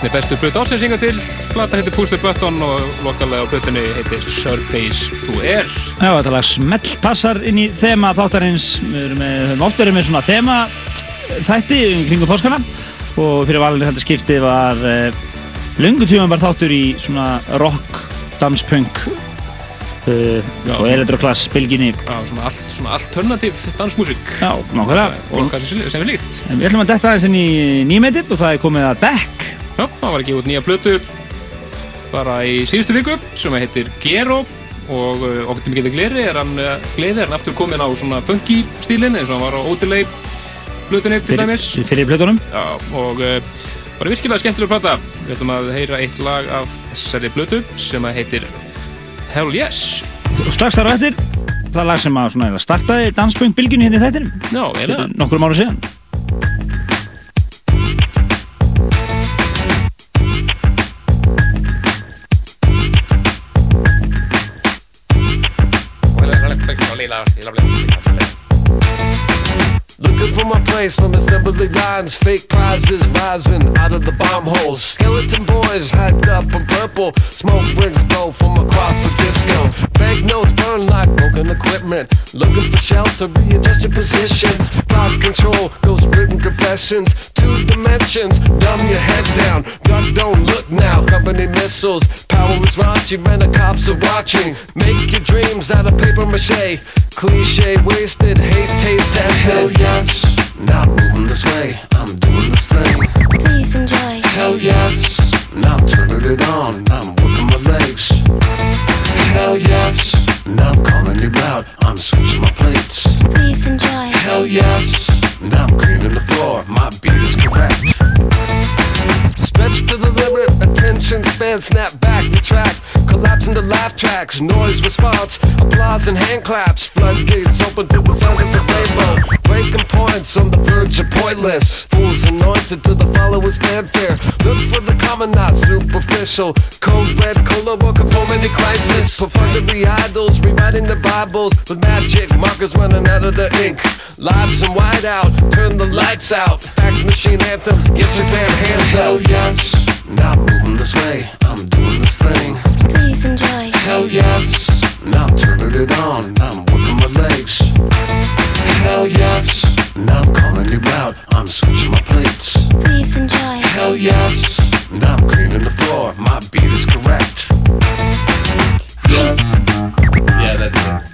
einni bestu plötu ásins hinga til platan heitir Push the Button og lokalægið á plötunni heitir Surface to Air Já, þetta lag smell passar inn í þema þáttarins. Við erum með, oft verið með svona þema þætti um kringum páskana og fyrir valinu þetta skipti var uh, lungu tíma bara þáttur í svona rock, danspunk uh, Já, og elektroklass bylginni. Já, svona, all, svona alternativ dansmusik Já, nákvæmlega. Sem, er líkt En við ætlum að detta aðeins inn í nýmeti og það er komið að Beck. Það var ekki út nýja plötu bara í síðustu viku sem heitir Gero og okkur til mikið gleri er hann uh, gleði er hann aftur komin á svona funky stílinn eins og hann var á Odelay plötunni til dæmis fyrir plötunum. Já, og uh, bara virkilega skemmtilega plata við ætlum að heyra eitt lag af þessari plötu sem að heitir Hell Yes Og strax þar á eftir, það lag sem að startaði danspunk bylginni hérna í þættinum. Já, nokkrum ára síðan. Place assembly lines, fake prizes rising out of the bomb holes. Skeleton boys hyped up in purple, smoke rings blow from across the disco. Banknotes burn like broken equipment. Looking for shelter, readjust your position. Thought control, ghost written confessions. Two dimensions, dumb your head down. God don't look now, company missiles. Power is raunchy when the cops are watching. Make your dreams out of paper mache. Cliche wasted, hate taste tested. Hell yes, not moving this way. I'm doing this thing. Please enjoy. Hell yes, now I'm turning it on. I'm working my legs. Hell yes, now I'm calling you out. I'm switching my plates. Please enjoy. Hell yes, now I'm cleaning the floor. My beat is correct. Stretch to the limit, attention span, snap back, retract, collapse into laugh tracks, noise response, applause and hand claps, floodgates open to the sound of the rainbow, breaking points on the verge of pointless, fools anointed to the followers' fanfare, look for the common, not superficial, code red, cola, work up home any crisis, profundity idols, rewriting the Bibles with magic, markers running out of the ink, lives and white out, turn the lights out, fax machine anthems, get your damn hands out, yes, not moving this way, I'm doing this thing, Please enjoy. hell yes, now I'm turning it on, I'm working my legs, hell yes, now I'm calling you out, I'm switching my plates, Please enjoy. hell yes, now I'm cleaning the floor, my beat is correct, yes, yeah that's it,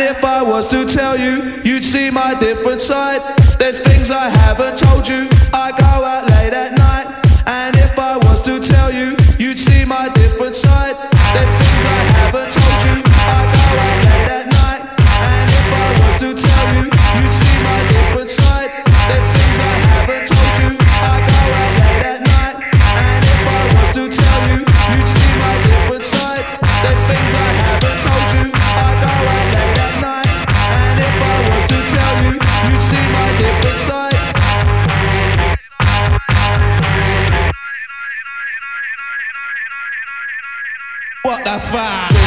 And if I was to tell you, you'd see my different side. There's things I haven't told you. What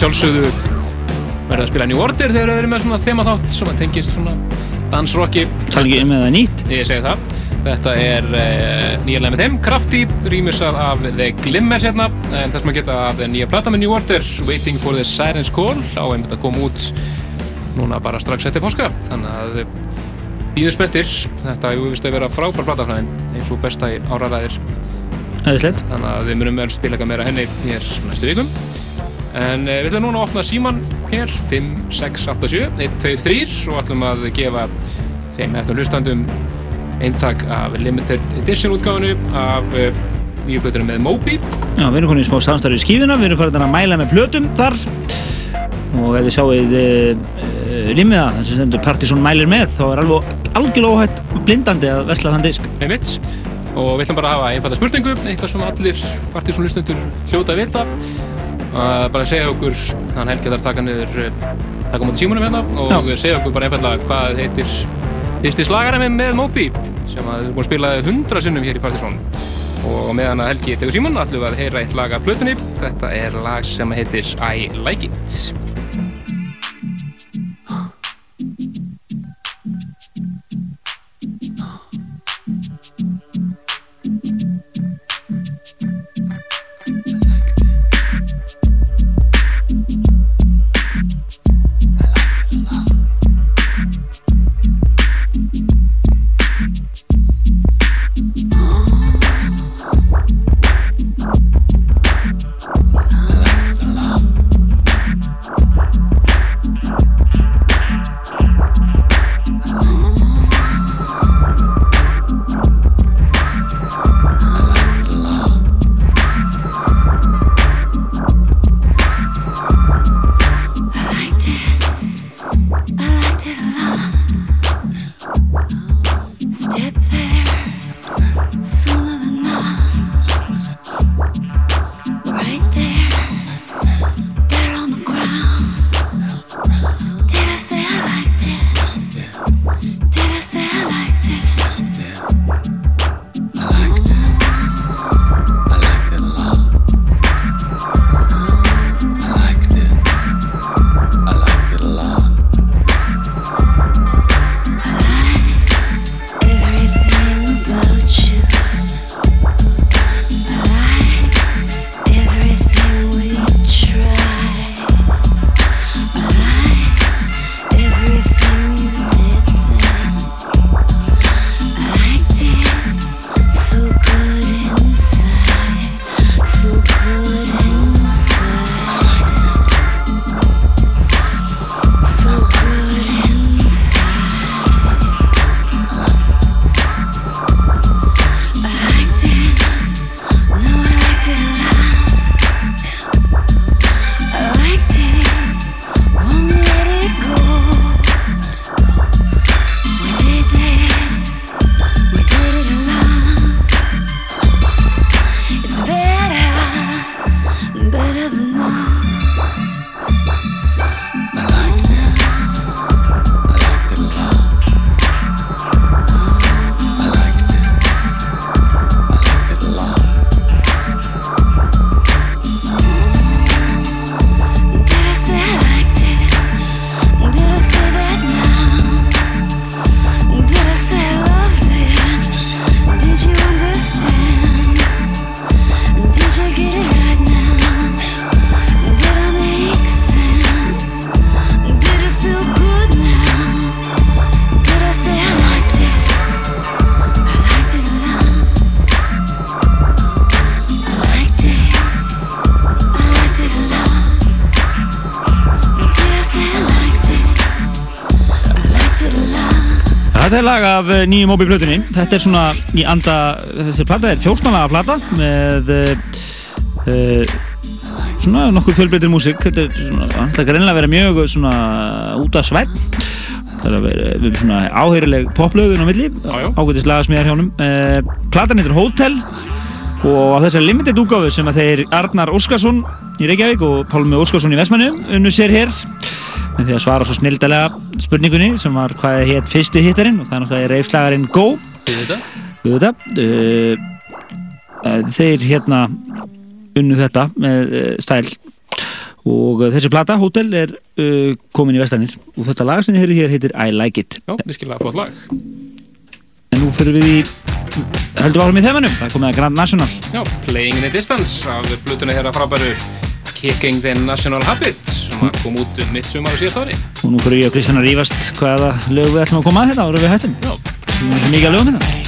Maður sjálfsögðu verða að spila New Order þegar við erum með svona þema þátt sem að tengist svona dansrocki. Ekki um eða nýtt. Ég segi það. Þetta er uh, nýja lega með þeim, Krafty, rýmisar af The Glimmers hérna, en þess maður geta af nýja plata með New Order, Waiting for the Siren's Call, á einmitt að koma út núna bara strax eftir páska, þannig að býðu spettir, þetta hefur vist að vera frábær platafræðin, eins og besta í. Æðislegt. Þannig að við munum verið spila eitthvað meira henni hér næstu vikum. En uh, við ætlum núna að opna síman hér, 5, 6, 8, 7, 1, 2, 3 og ætlum að gefa þeim eftir hlustandum eintak af Limited Edition útgáfinu af uh, nýju plötunum með Moby. Já, við erum konið í smá samstarfi í skífuna, við erum farin að mæla með plötum þar og ef þið sjáuð uh, limmiða, þess að stendur Partizón mælir með, þá er alveg algjörlega óhætt blindandi að vesla þann disk. Einmitt. Og við ætlum bara að hafa einfalda spurningu, eitthvað sem allir Partizón hlustundur hljóta að vita. Bara segja okkur, þannig Helgi þarf taka niður, uh, taka mútið símunum hérna og segja okkur bara einfallega hvað heitir fyrsti slagaremi með Moby sem að við búum að spila hundra sinnum hér í Partizón. Og meðan að Helgi tegur símun ætlum við að heyra eitt lag af plötunni. Þetta er lag sem heitir I Like It. Er lag af eh, nýju Moby plötunni. Þetta er svona í anda, þessi plata er fjórtmannaga plata með uh, svona nokkuð fjölbreytir músík. Þetta er svona, það ætla greinlega að vera mjög svona út af svætt. Það er að vera, svona áheyrileg poplögun á milli, ágætis lagasmíðar hjá honum. Uh, platan heitir Hotel og á þessari limited útgáfu sem að þeir Arnar Óskarsson í Reykjavík og Pálmi Óskarsson í Vestmannu unnu sér hér með því að svara svo snildalega spurningunni sem var hvað hétt fyrsti hittarinn og það er náttúrulega reifslagarinn Go. Þetta uh, uh, þeir hérna unnu þetta með uh, stæl. Og uh, þessi plata, Hotel, er uh, komin í vestanir. Og þetta lag sem ég heyri hér heitir I Like It. Já, virkilega flott lag. en nú fyrir við í heldur árum í þeimannum, það er komið að Grand National. Já, Playing in the Distance af blutuna hér að frábæru Kicking the National Habit sem kom út mitt sumar á síðast ári. og nú fyrir ég og Kristján að rífast hvaða lög við ætlum að koma að þetta ára við hættum. Það er mikið að lögum hérna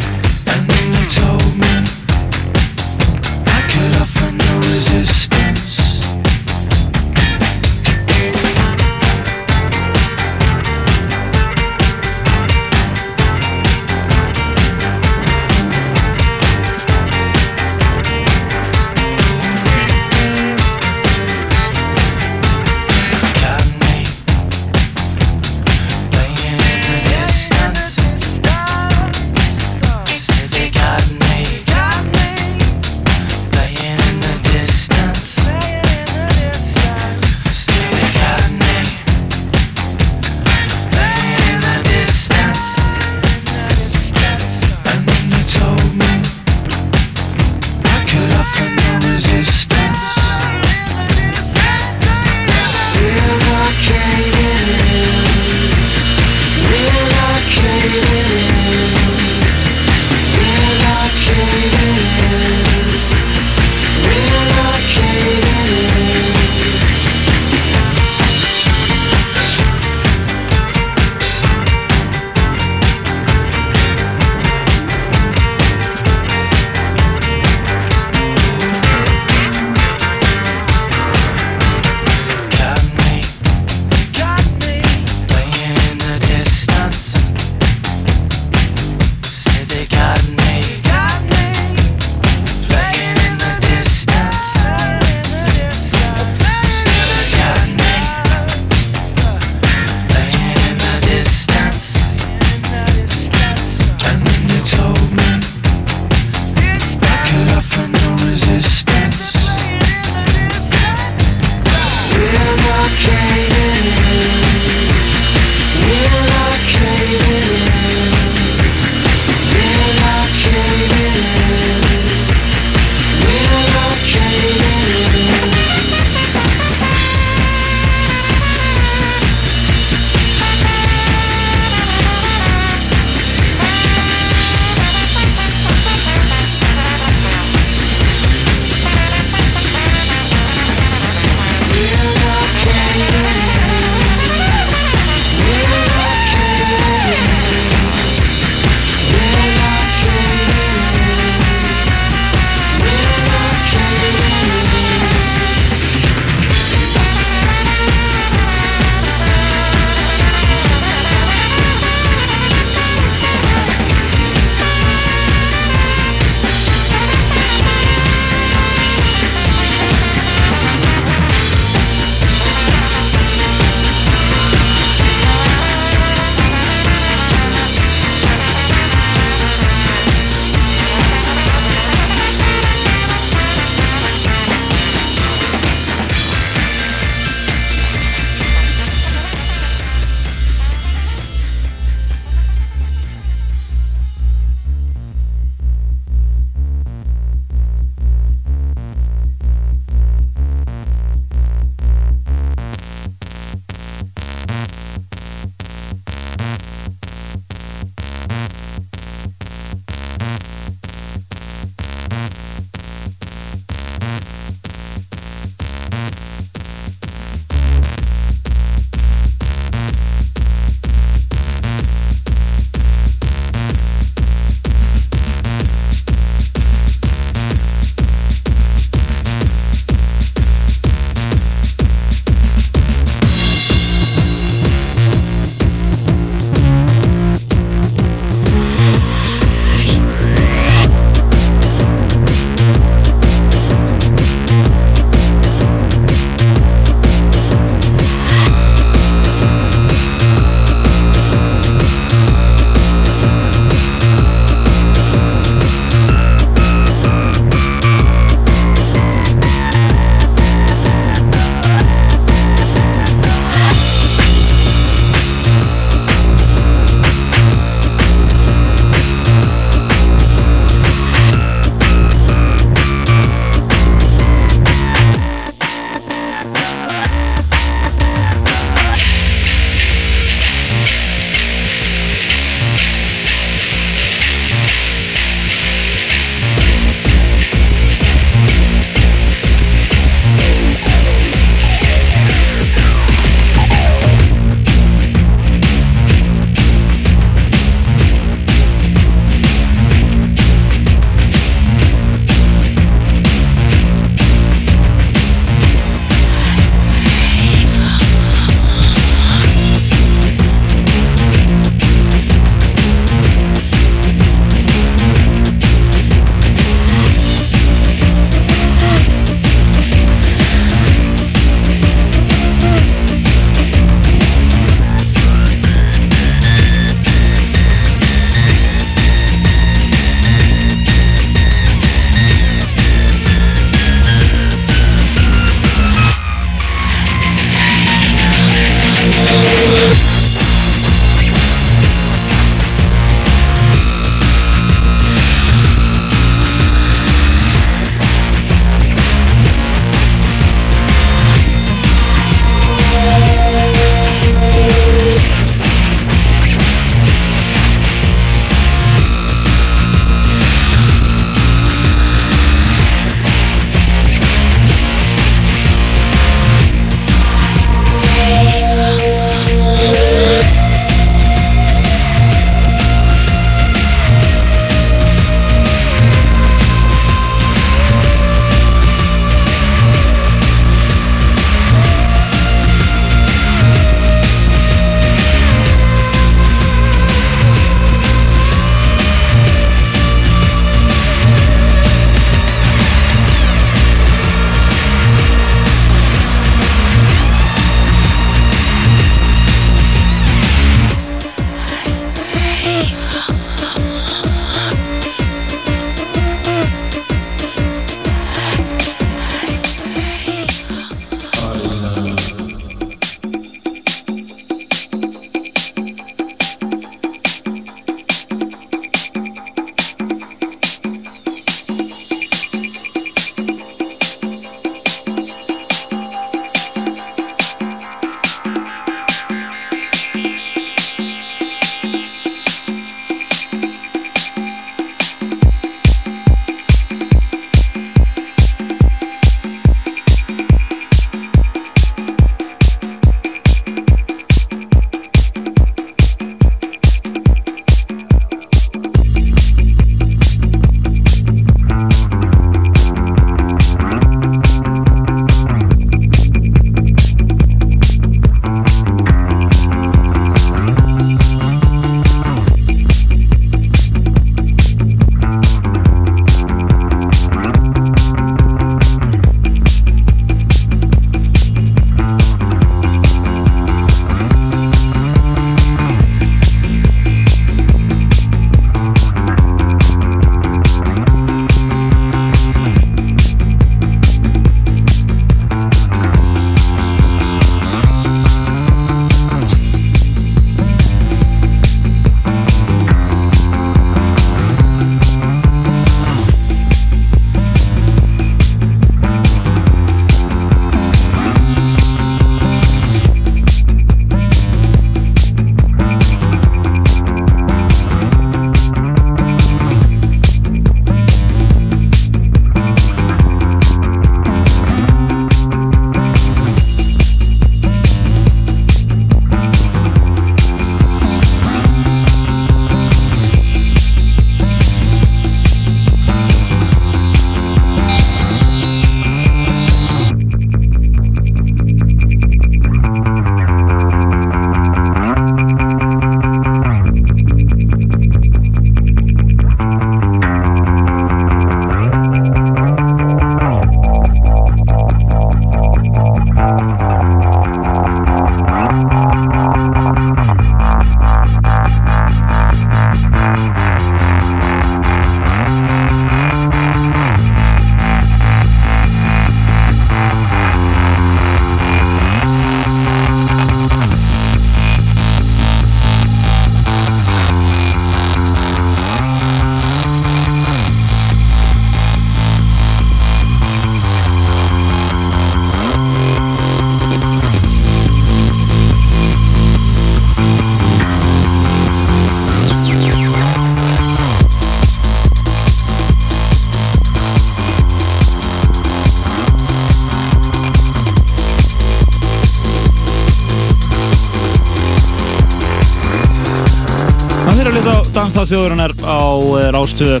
þjóðurinnar á uh, Rástöðu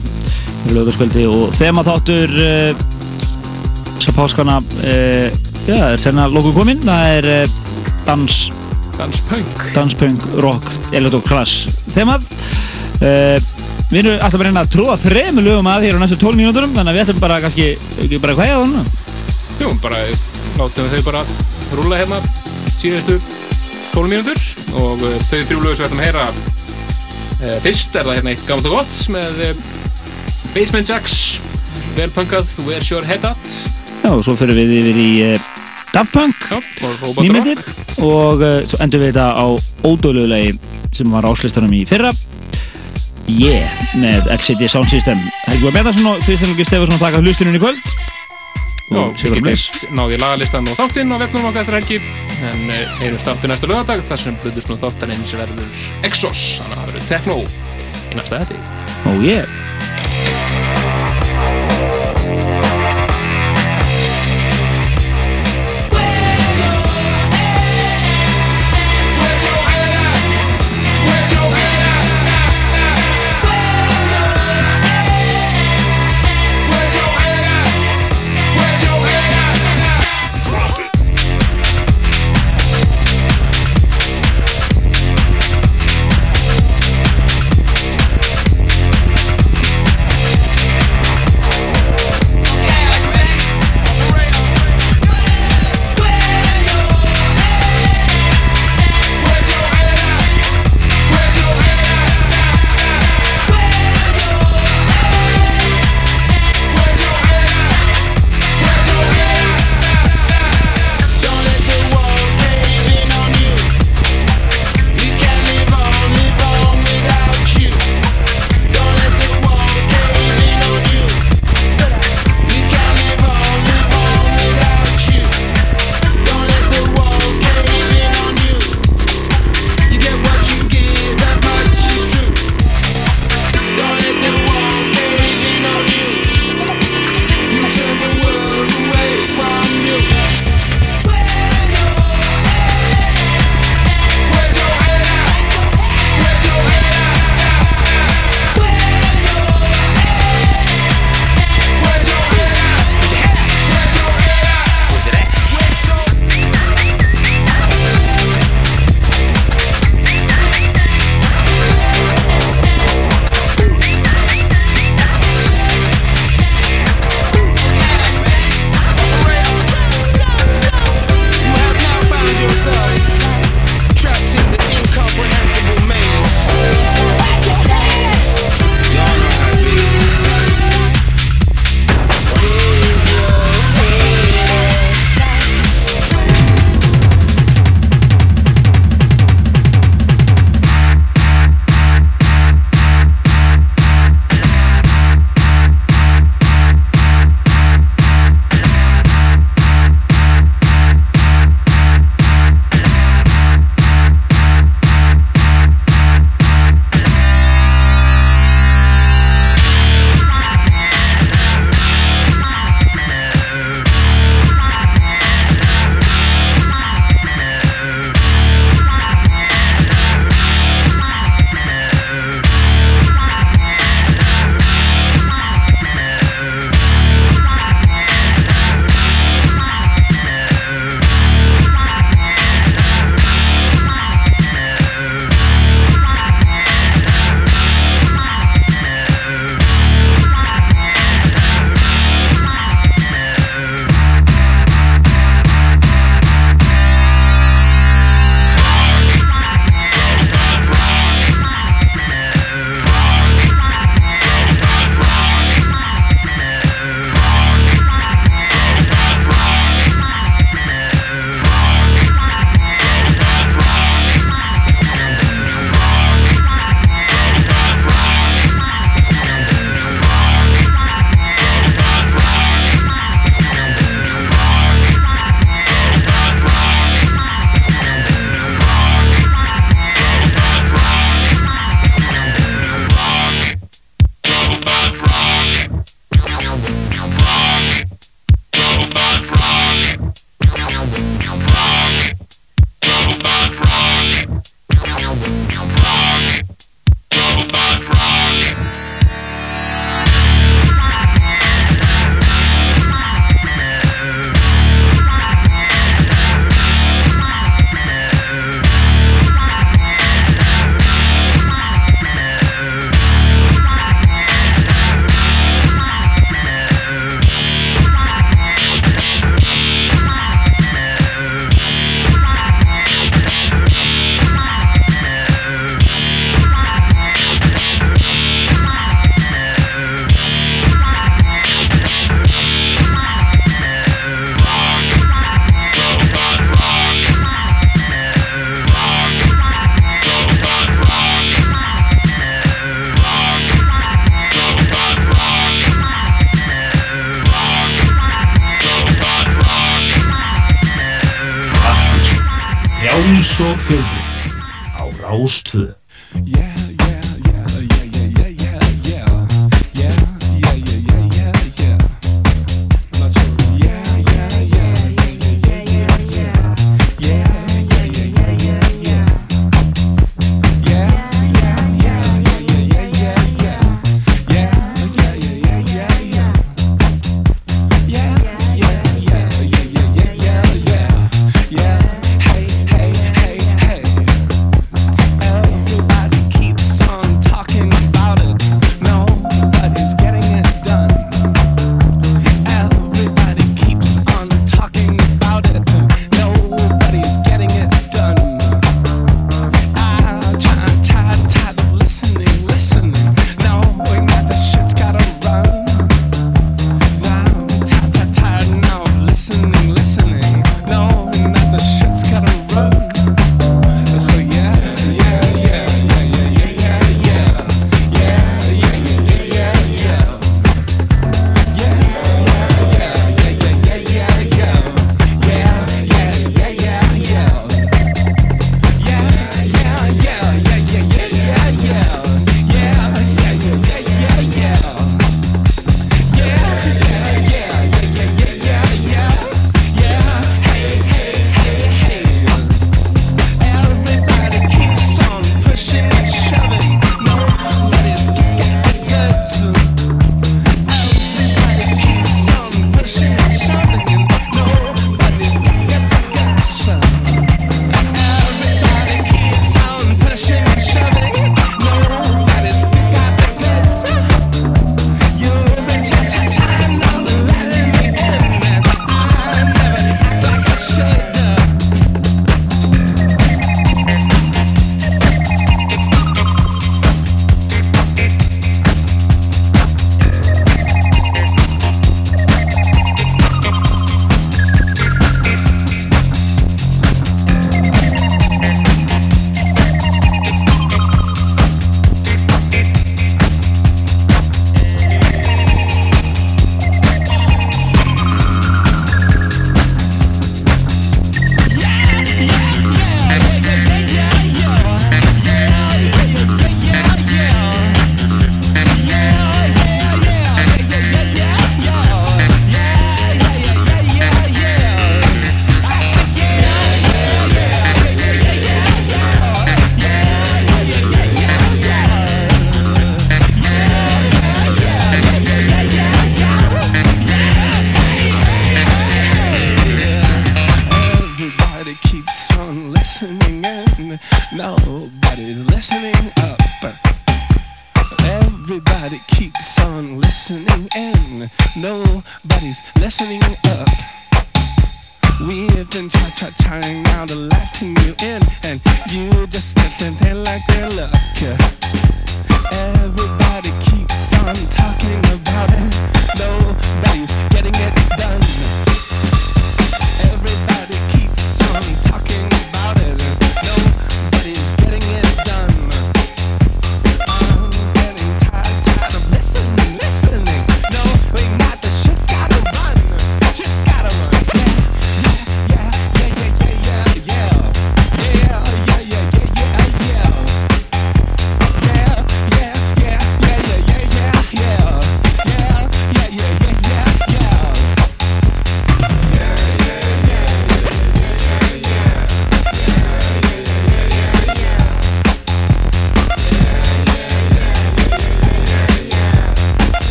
lögurskvöldi og þemaþáttur uh, þessar páskana uh, já, er senna lóku kominn. Það er dans. Danspunk. Danspunk, rock, þemað uh, við erum alltaf að reyna að trúa þremu lögum að hér á næstu 12 mínúturum þannig að við ætlum bara kannski ekki bara hvað ég á þannig Jú, bara látum við þau bara rúla hérna síðustu 12 mínútur og þau þrjú lögur sem við ætlum að heyra fyrst er það hérna eitt gammalt og gott með uh, Basement Jacks velpöngað Where's Your Head At Já, og svo fyrir við yfir í uh, Daft Punk nýmyndir og svo endur við þetta á ódöðlulegi sem var áslistanum í fyrra. Yeah, með LCD Sound System. Helgi var Bjarnarsson og Kristján Helgi Stefansson að taka hlustunum í kvöld. Já, getum Bliss náði lagalistan og þáttinn á vefnum okkar eftir helgi. En heyrjumst aftur næsta lögadag þar sem þáttarinn sem verður Exos, þannig að Techno í næsta þetta Oh yeah